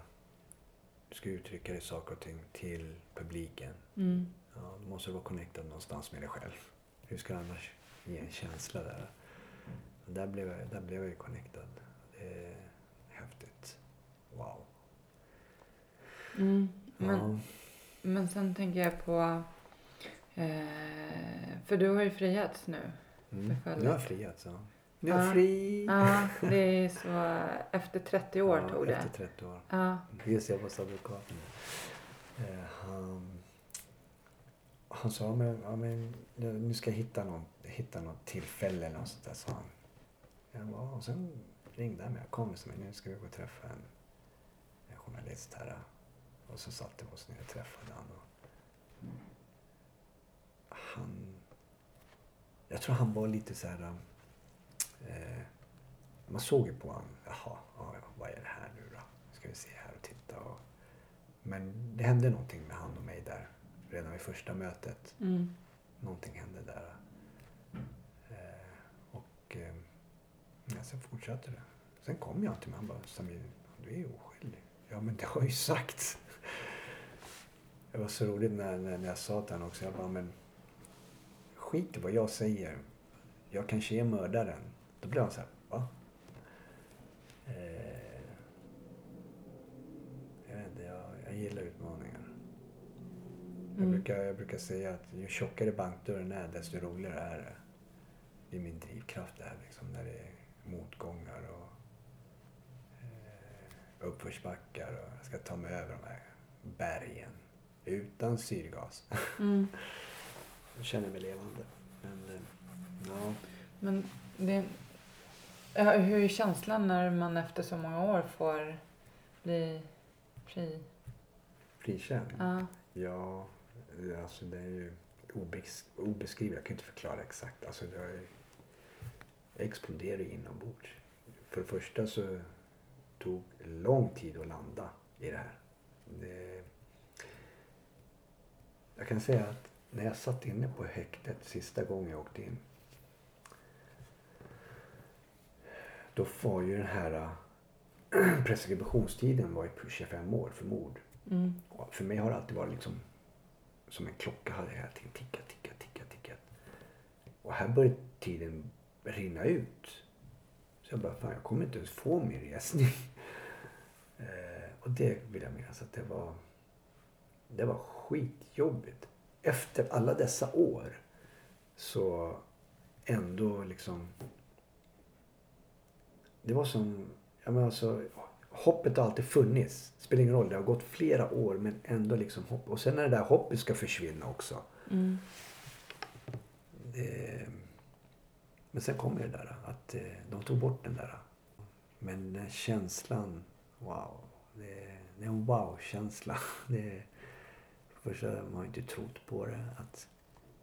Du ska uttrycka dig saker och ting till publiken. Mm. Ja, då måste du vara connectad någonstans med dig själv. Hur ska du annars ge en känsla där? Och Där blev jag, där blev jag ju connectad. Det är häftigt. Wow. Mm. Men, Ja. men sen tänker jag på... Eh, för du har ju friats nu. Mm. Nu har jag friats. Ja. Nu är Ja. jag fri. Ja, det är så... Efter 30 år Ja, tog det. Efter 30 år. Ja. Just jag hos advokaten. Eh, han, han sa, men, ja, men nu ska jag hitta något, hitta något tillfälle eller något sånt där, sa han. Jag bara, och sen ringde han mig och kom och sa, nu ska vi gå och träffa en, en journalist här. Och så satte vi oss ner och träffade han. Och han, jag tror han var lite så här, eh, man såg ju på honom, jaha, ja, vad är det här nu då? Ska vi se här och titta. Och, men det hände någonting med han och mig där redan vid första mötet. Mm. Någonting hände där. Eh, och eh, ja, sen fortsatte det. Sen kom jag till mig han bara, Samir, du är ju oskyldig. Ja, men det har ju sagts. Det var så roligt när, när, när jag sa till honom också. Jag bara, men skit i vad jag säger. Jag kanske är mördaren. Då blev han så här, va? Eh, jag vet inte, jag, jag gillar. Jag, Mm. brukar, jag brukar säga att ju tjockare bankdörren är, desto roligare är det. Det är min drivkraft där, liksom, när det är motgångar och eh, uppförsbackar och jag ska ta mig över de här bergen utan syrgas. Mm. Jag känner mig levande. Men, eh, ja. Men det... Hur är känslan när man efter så många år får bli fri? Frikänd? Ja. Ja, alltså det är ju obes- obeskrivligt. Jag kan inte förklara exakt. Alltså det är, jag exploderade inombords. För det första så tog lång tid att landa i det här. Det, jag kan säga att när jag satt inne på häktet sista gången jag åkte in. Då var ju den här äh, preskriptionstiden var ju 25 år för mord. Mm. För mig har det alltid varit liksom som en klocka hade hela tiden tickat, tickat, tickat, tickat. Och här började tiden rinna ut. Så jag bara, fan jag kommer inte ens få min resning. Eh, och det vill jag minnas att det var, det var skitjobbigt. Efter alla dessa år så ändå liksom det var som, ja men alltså, hoppet har alltid funnits. Spelar ingen roll, det har gått flera år men ändå liksom hopp. Och sen när det där hoppet ska försvinna också. Mm. Det, men sen kommer det där att eh, de tog bort den där. Men den känslan, wow. Det, det är en wow-känsla. Det, för det första, man har inte trott på det. Att,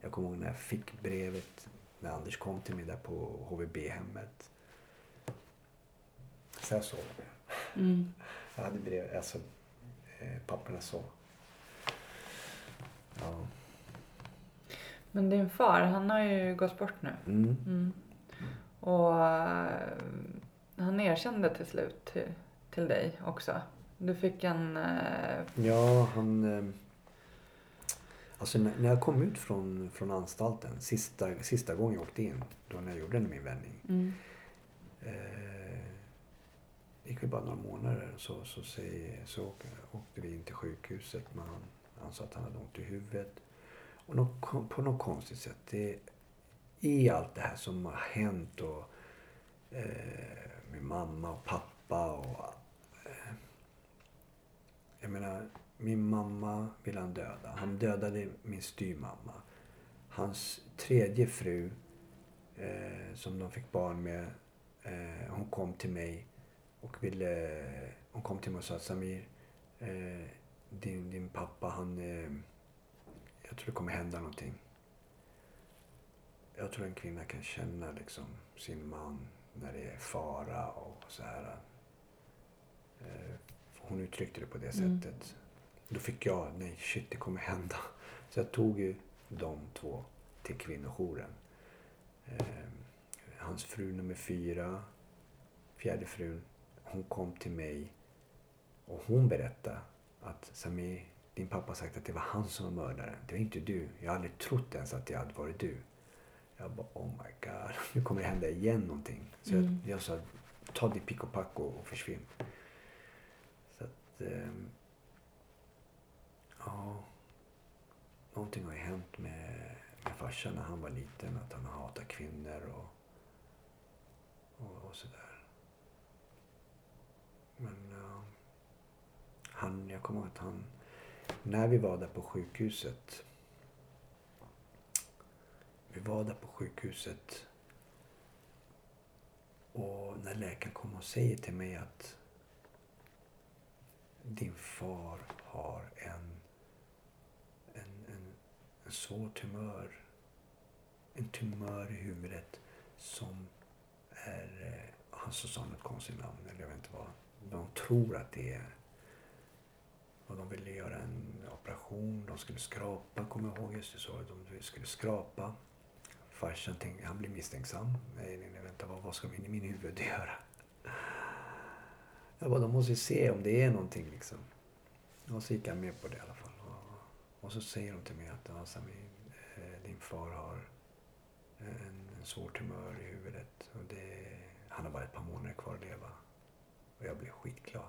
jag kommer ihåg när jag fick brevet när Anders kom till mig där på HVB-hemmet. Så jag sov. Mm. Jag hade brev, alltså eh, papperna så. Ja. Men din far, han har ju gått bort nu. Mm. Mm. Och eh, han erkände till slut till, till dig också. Du fick en... eh, Ja, han... eh, Alltså när när jag kom ut från, från anstalten, sista, sista gången jag åkte in, då när jag gjorde min vändning. mm, Eh, gick väl bara några månader så, så, säger, så åkte, vi in till sjukhuset. Men han, han sa att han hade ont i huvudet. Och något, på något konstigt sätt, det, i allt det här som har hänt och eh, med mamma och pappa och eh, jag menar, min mamma ville han döda. Han dödade min styrmamma. Hans tredje fru, eh, som de fick barn med, eh, hon kom till mig och ville... Hon kom till mig och sa Samir, eh, din, din pappa han... Eh, jag tror det kommer hända någonting. Jag tror en kvinna kan känna liksom sin man när det är fara och så här. Eh, hon uttryckte det på det Mm. sättet. Då fick jag, nej shit det kommer hända. Så jag tog ju de två till kvinnojouren. Hans fru nummer fyra, fjärde frun, hon kom till mig och hon berättade att Sami, din pappa har sagt att det var han som var mördaren. Det var inte du. Jag har aldrig trott ens att det hade varit du. Jag bara oh my god, nu kommer det hända igen någonting. Så Mm. jag, jag sa, ta ditt pick och pack och, och försvinn. Så att, ehm, ja. Någonting har ju hänt med, med farsan när han var liten. Att han har hatat kvinnor och, och, och sådär. Men uh, han, jag kommer ihåg att han, när vi var där på sjukhuset. Vi var där på sjukhuset. Och när läkaren kommer och säger till mig att din far har en, en, en, en svår tumör. En tumör i huvudet som är... Eh, han sa något konstigt namn, eller jag vet inte vad. De tror att det är... Och de ville göra en operation. De skulle skrapa, kommer jag ihåg. Just det, så. De skulle skrapa. Farsan tänkte, han blir misstänksam. Nej, nej, nej, vänta, vad, vad ska min, i min huvud göra? Jag bara, de måste ju se om det är någonting liksom. Och så gick han med på det i alla fall. Och, och så säger de till mig att alltså, Sami, eh, din far har eh, en, en svår tumör i huvudet. Och det, han har bara ett par månader kvar att leva. Och jag blev skitglad.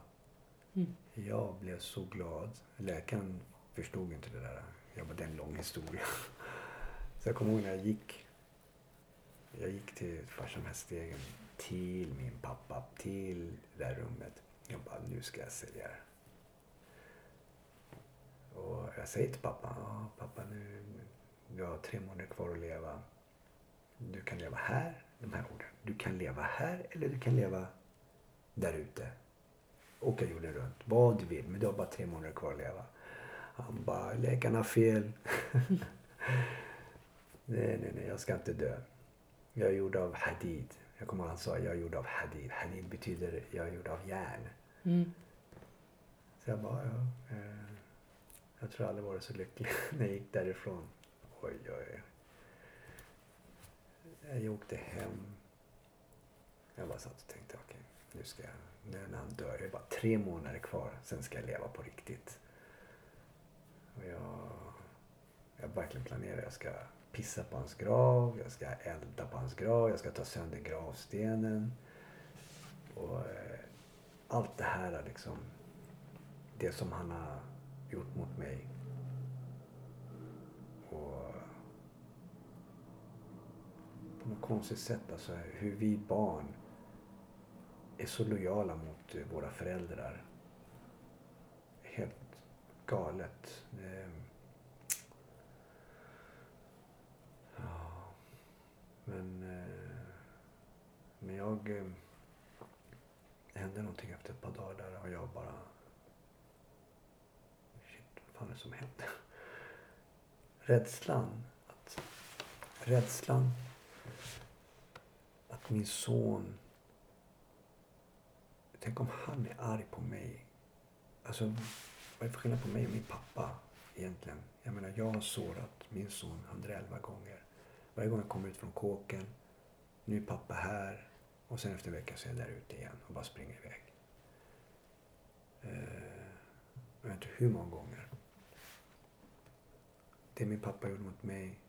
Mm. Jag blev så glad. Läkaren förstod inte det där. Jag bara, det är en lång historia. Så jag kommer ihåg när jag gick. Jag gick till farsan Häststegen. Till min pappa. Till det där rummet. Jag bara, nu ska jag säga det. Och jag säger till pappa, ja pappa nu, du har tre månader kvar att leva. Du kan leva här, de här orden. Du kan leva här eller du kan leva där ute. Åka jorden runt, vad du vill, men du har bara tre månader kvar att leva. Han bara, läkarna har fel. nej, nej, nej, jag ska inte dö. Jag är gjord av hadid. Jag kommer ihåg han sa, jag är gjord av hadid. Hadid betyder, jag är gjord av järn. Mm. Så jag bara, ja. Eh, jag tror aldrig varit så lycklig när jag gick därifrån. Oj, oj, oj. Jag åkte hem. Jag bara satt och tänkte, okej, nu ska jag, när han dör, det är bara tre månader kvar, sen ska jag leva på riktigt. Och jag, jag verkligen planerar, jag ska pissa på hans grav, jag ska elda på hans grav, jag ska ta sönder gravstenen. Och eh, allt det här liksom, det som han har gjort mot mig. Och på något konstigt sätt, alltså hur vi barn är så lojala mot eh, våra föräldrar. Helt galet. Ja, men, eh, men jag... Eh, det hände någonting efter ett par dagar där och jag bara... Shit, vad fan är det som hände? Rädslan. Att, rädslan att min son... Tänk om han är arg på mig. Alltså, vad är det för skillnad på mig och min pappa egentligen? Jag menar, jag har sårat min son 111 gånger. Varje gång jag kommer ut från kåken, nu är pappa här och sen efter en vecka så är jag där ute igen och bara springer iväg. Eh, jag vet inte hur många gånger. Det min pappa gjorde mot mig,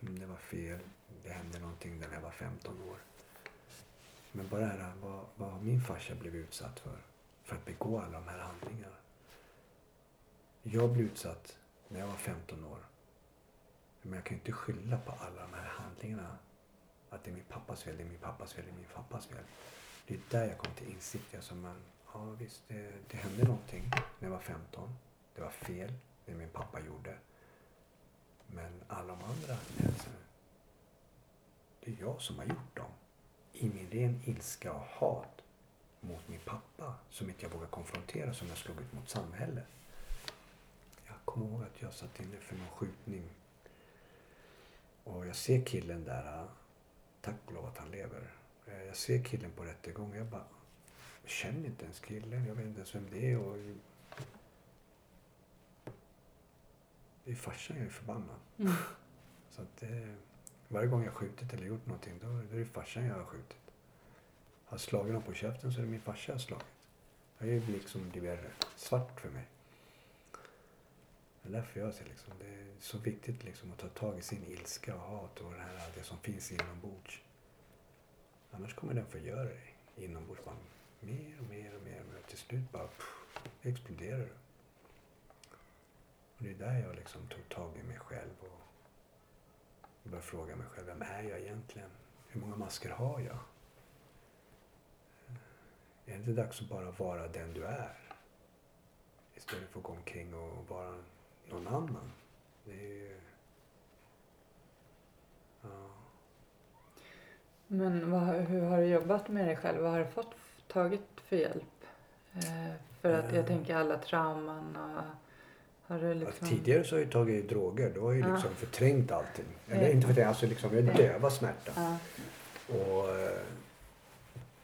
mm, det var fel. Det hände någonting när jag var 15 år. Men bara det här, vad, vad har min farsa blivit utsatt för? För att begå alla de här handlingarna. Jag blev utsatt när jag var 15 år. Men jag kan ju inte skylla på alla de här handlingarna. Att det är min pappas fel, det är min pappas fel, det är min pappas fel. Det är där jag kom till insikt. Alltså man, ja visst, det, det hände någonting när jag var 15. Det var fel, det min pappa gjorde. Men alla de andra händelserna, det är jag som har gjort dem. I min ren ilska och hat mot min pappa som inte jag vågar konfrontera som jag slog ut mot samhället. Jag kommer ihåg att jag satt inne för någon skjutning. Och jag ser killen där. Tack och lov att han lever. Eh, Jag ser killen på rättegången. Jag bara jag känner inte ens killen. Jag vet inte ens vem det är. Och det är farsan jag är förbannad. Mm. Så att det, varje gång jag skjutit eller gjort någonting då, är det farsan jag har skjutit. Har jag slagit någon på käften så är det min farsa jag har slagit. Det är liksom blivit svart för mig. Det är därför jag ser liksom, det är så viktigt liksom att ta tag i sin ilska och hat och det, här, det som finns inombords. Annars kommer den förgöra dig inombords. Bara mer och mer och mer. Och till slut bara pff, exploderar du. Och det är där jag liksom tog tag i mig själv och började fråga mig själv, vem är jag egentligen? Hur många masker har jag? Är det inte dags att bara vara den du är? Istället för att gå omkring och vara någon annan. Det är ju... Ja. Men vad, hur har du jobbat med dig själv? Vad har du fått tagit för hjälp? Eh, för att jag Eh. tänker alla trauman och har du liksom... Tidigare så har jag tagit droger. Då har jag ju Ja. liksom förträngt allting. Eller inte förträngt, alltså liksom jag dövar smärtan. Ja. Och, eh,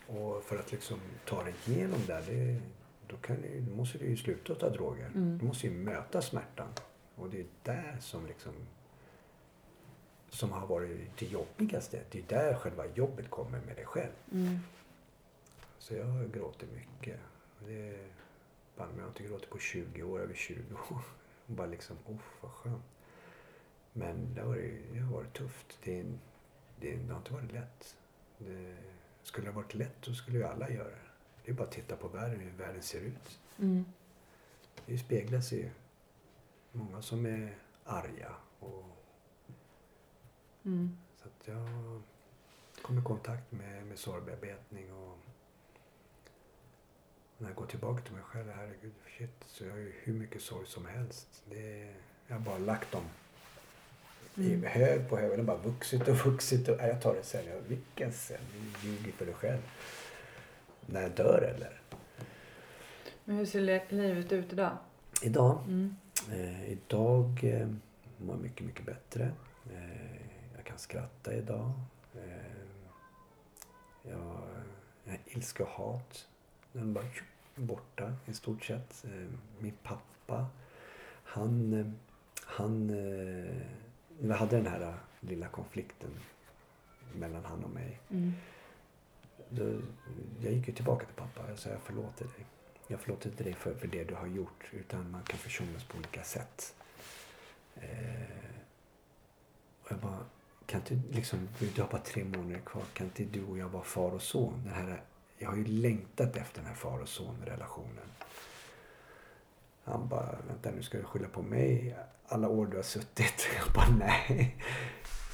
och för att liksom ta dig igenom det, det då, kan du, då måste du ju sluta ta droger. Mm. Du måste ju möta smärtan. Och det är där som liksom som har varit det jobbigaste. Det är där själva jobbet kommer med dig själv. Mm. Så jag har gråtit mycket. Och Det, fan, jag har inte gråtit på 20 år, över 20 år. Och bara liksom, oh vad skönt. Men det har varit, det har varit tufft. Det, det, det har inte varit lätt. Det, skulle det ha varit lätt så skulle ju alla göra det. Det är bara att titta på världen, hur världen ser ut. Mm. Det speglar sig ju. Många som är arga. Och, Mm. så att jag kom i kontakt med, med sorgbearbetning och när jag går tillbaka till mig själv, herregud, shit, så jag har ju hur mycket sorg som helst. Det, jag har bara lagt dem i Mm. hög på hög. Den har bara vuxit och vuxit. Och, jag tar det sen. Jag, vilken sen? Du ljuger för dig själv. När jag dör eller? Men hur ser livet ut idag? Idag? Mm. Eh, idag eh, mår jag mycket, mycket bättre. Eh, jag kan skratta idag. Eh, jag, jag och hat. Den bara tjup, borta i stort sett. Eh, min pappa, han, eh, han eh, vi hade den här lilla konflikten mellan han och mig. Mm. Då, jag gick ju tillbaka till pappa och sa jag förlåter dig. Jag förlåter inte dig för, för det du har gjort. Utan man kan försonas på olika sätt. Eh, och jag bara, kan inte liksom, du har bara tre månader kvar. Kan inte du och jag vara far och son? Den här, jag har ju längtat efter den här far och son-relationen. Han bara, vänta nu ska du skylla på mig alla år du har suttit. Jag bara, nej.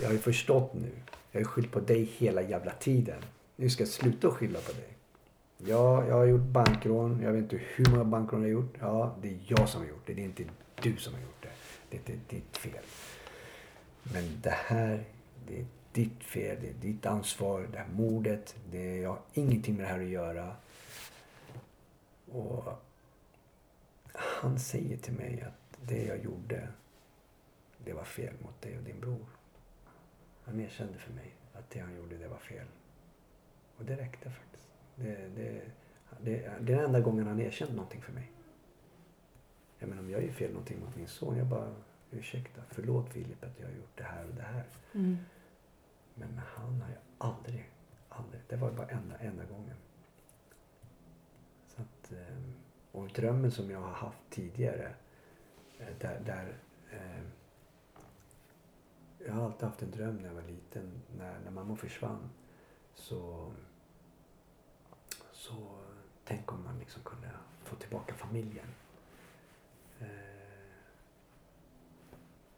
Jag har ju förstått nu. Jag har ju skyllt på dig hela jävla tiden. Nu ska jag sluta skylla på dig. Ja, jag har gjort bankrån. Jag vet inte hur många bankrån jag har gjort. Ja, det är jag som har gjort det. Det är inte du som har gjort det. Det är inte ditt fel. Men det här, det är ditt fel. Det är ditt ansvar. Det här mordet. Det är, jag har ingenting med det här att göra. Och han säger till mig att det jag gjorde, det var fel mot dig och din bror. Han erkände för mig att det han gjorde, det var fel. Och det räckte faktiskt. Det, det, det, det är den enda gången han erkänt någonting för mig. Jag menar om jag gör fel någonting mot min son, jag bara, ursäkta, förlåt Filip att jag har gjort det här och det här. Mm. Men han har jag aldrig, aldrig. Det var bara enda, enda gången. Så att, eh, och drömmen som jag har haft tidigare. Eh, där, där eh, jag har alltid haft en dröm när jag var liten. När, när mamma försvann så, så tänk om man liksom kunde få tillbaka familjen. Eh,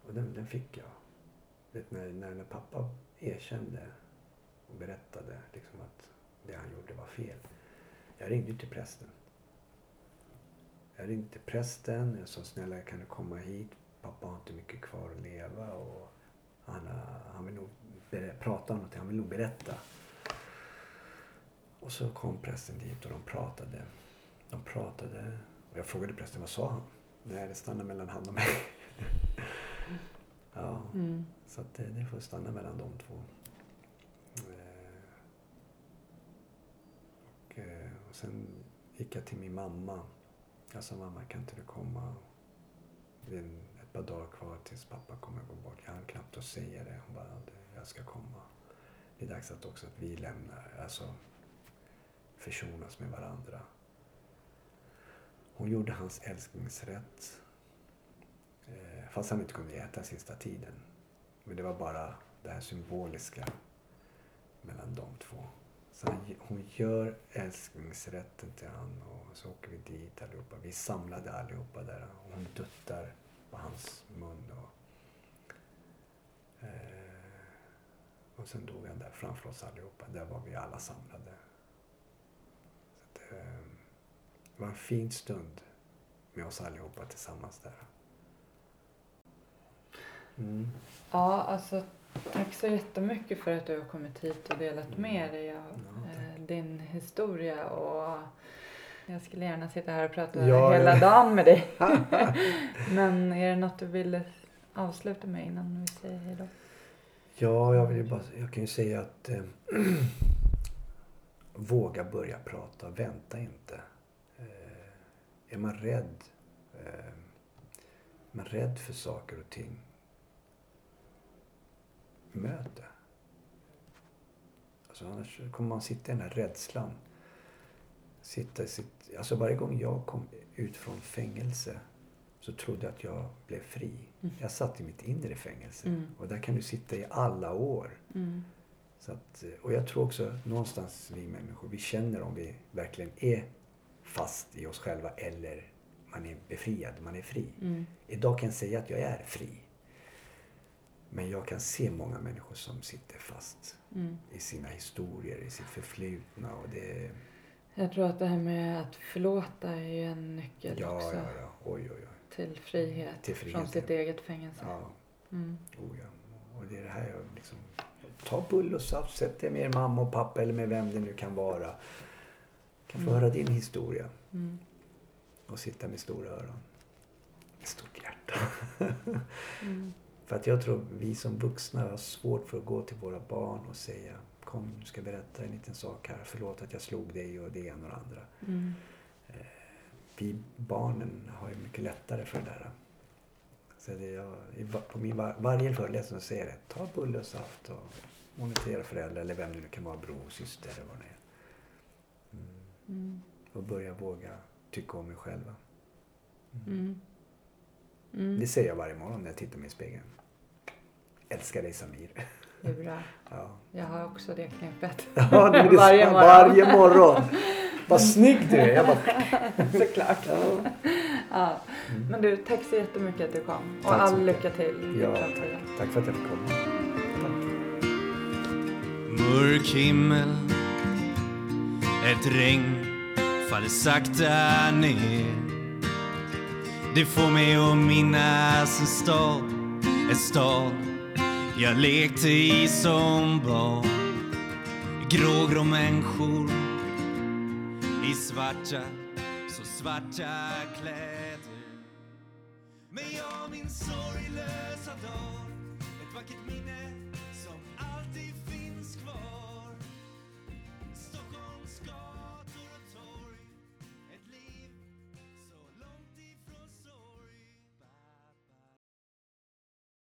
och den, den fick jag. Vet, när, när, när pappa erkände och berättade liksom att det han gjorde var fel. Jag ringde till prästen. Jag ringde till prästen. Jag sa snälla kan du komma hit? Pappa har inte mycket kvar att leva och han, han vill nog prata om något. Han vill nog berätta. Och så kom prästen dit och de pratade. De pratade och jag frågade prästen vad sa han? Nej, det stannade mellan han och mig. ja. Mm. Så att det, det får stanna mellan de två. Eh, och, eh, och sen gick jag till min mamma. Jag sa mamma kan inte du komma? Det är ett par dagar kvar tills pappa kommer gå bort. Jag hann knappt att säga det. Hon bara, "Det- jag ska komma. Det är dags att också att vi lämnar, alltså försonas med varandra. Hon gjorde hans älsklingsrätt. Eh, fast han inte kunde äta sista tiden. Men det var bara det här symboliska mellan de två. Så han, hon gör älsklingsrätten till han och så åker vi dit allihopa. Vi samlade allihopa där och hon duttar på hans mun. Och, eh, och sen dog han där framför oss allihopa. Där var vi alla samlade. Så att, eh, det var en fin stund med oss allihopa tillsammans där. Mm. Ja, alltså tack så jättemycket för att du har kommit hit och delat med dig av Ja, eh, din historia. Och jag skulle gärna sitta här och prata Ja, hela ja. dagen med dig. Men är det något du vill avsluta med innan vi säger hej då? Ja, jag, vill ju bara, jag kan ju säga att eh, våga börja prata, vänta inte. Eh, är man rädd, eh, man rädd för saker och ting, möt det. Alltså annars kommer man sitta i den här rädslan. Sitta i sitt, alltså varje gång jag kom ut från fängelse så trodde jag att jag blev fri. Mm. Jag satt i mitt inre fängelse. Mm. Och där kan du sitta i alla år. Mm. Så att, och jag tror också någonstans vi människor, vi känner om vi verkligen är fast i oss själva eller man är befriad, man är fri. Mm. Idag kan jag säga att jag är fri. Men jag kan se många människor som sitter fast Mm. i sina historier, i sitt förflutna. Och det, Jag tror att det här med att förlåta är ju en nyckel ja, också ja, ja. Oj, oj, oj. till frihet, Till frihet, från sitt eget fängelse. Ja, Mm. oh, ja. Och det är det här jag liksom... Ta bull och saft, sätt dig med er mamma och pappa eller med vem det nu kan vara. Kan få Mm. höra din historia. Mm. och sitta med stora öron. Med stort hjärta. Mm. För att jag tror vi som vuxna har svårt för att gå till våra barn och säga Kom, nu ska berätta en liten sak här. Förlåt att jag slog dig och det ena och det andra. Mm. Vi barnen har ju mycket lättare för det där. Så det jag, på min, var, varje föreläsning så säger jag det. Ta bulle och saft och monitera föräldrar eller vem det nu kan vara, bror, syster eller vad det är. Mm. Mm. Och börja våga tycka om mig själva. Mm. Mm. Det säger jag varje morgon när jag tittar mig i spegeln. Älskar dig Samir. Det är bra. Ja, Jag har också det knepet. ja det är det Varje morgon. varje morgon. Vad snygg du är. Jag bara, Såklart. ja. Ja. Men du, tack så jättemycket att du kom. Och Tack all lycka till. i ja framtiden. tack. tack för att jag fick komma. Mörk himmel Ett regn faller sakta ner Det får mig att minnas en stad En stad jag lekte i som barn Grågrå människor. I svarta, så svarta kläder. Men jag min sorglösa dag Ett vackert minne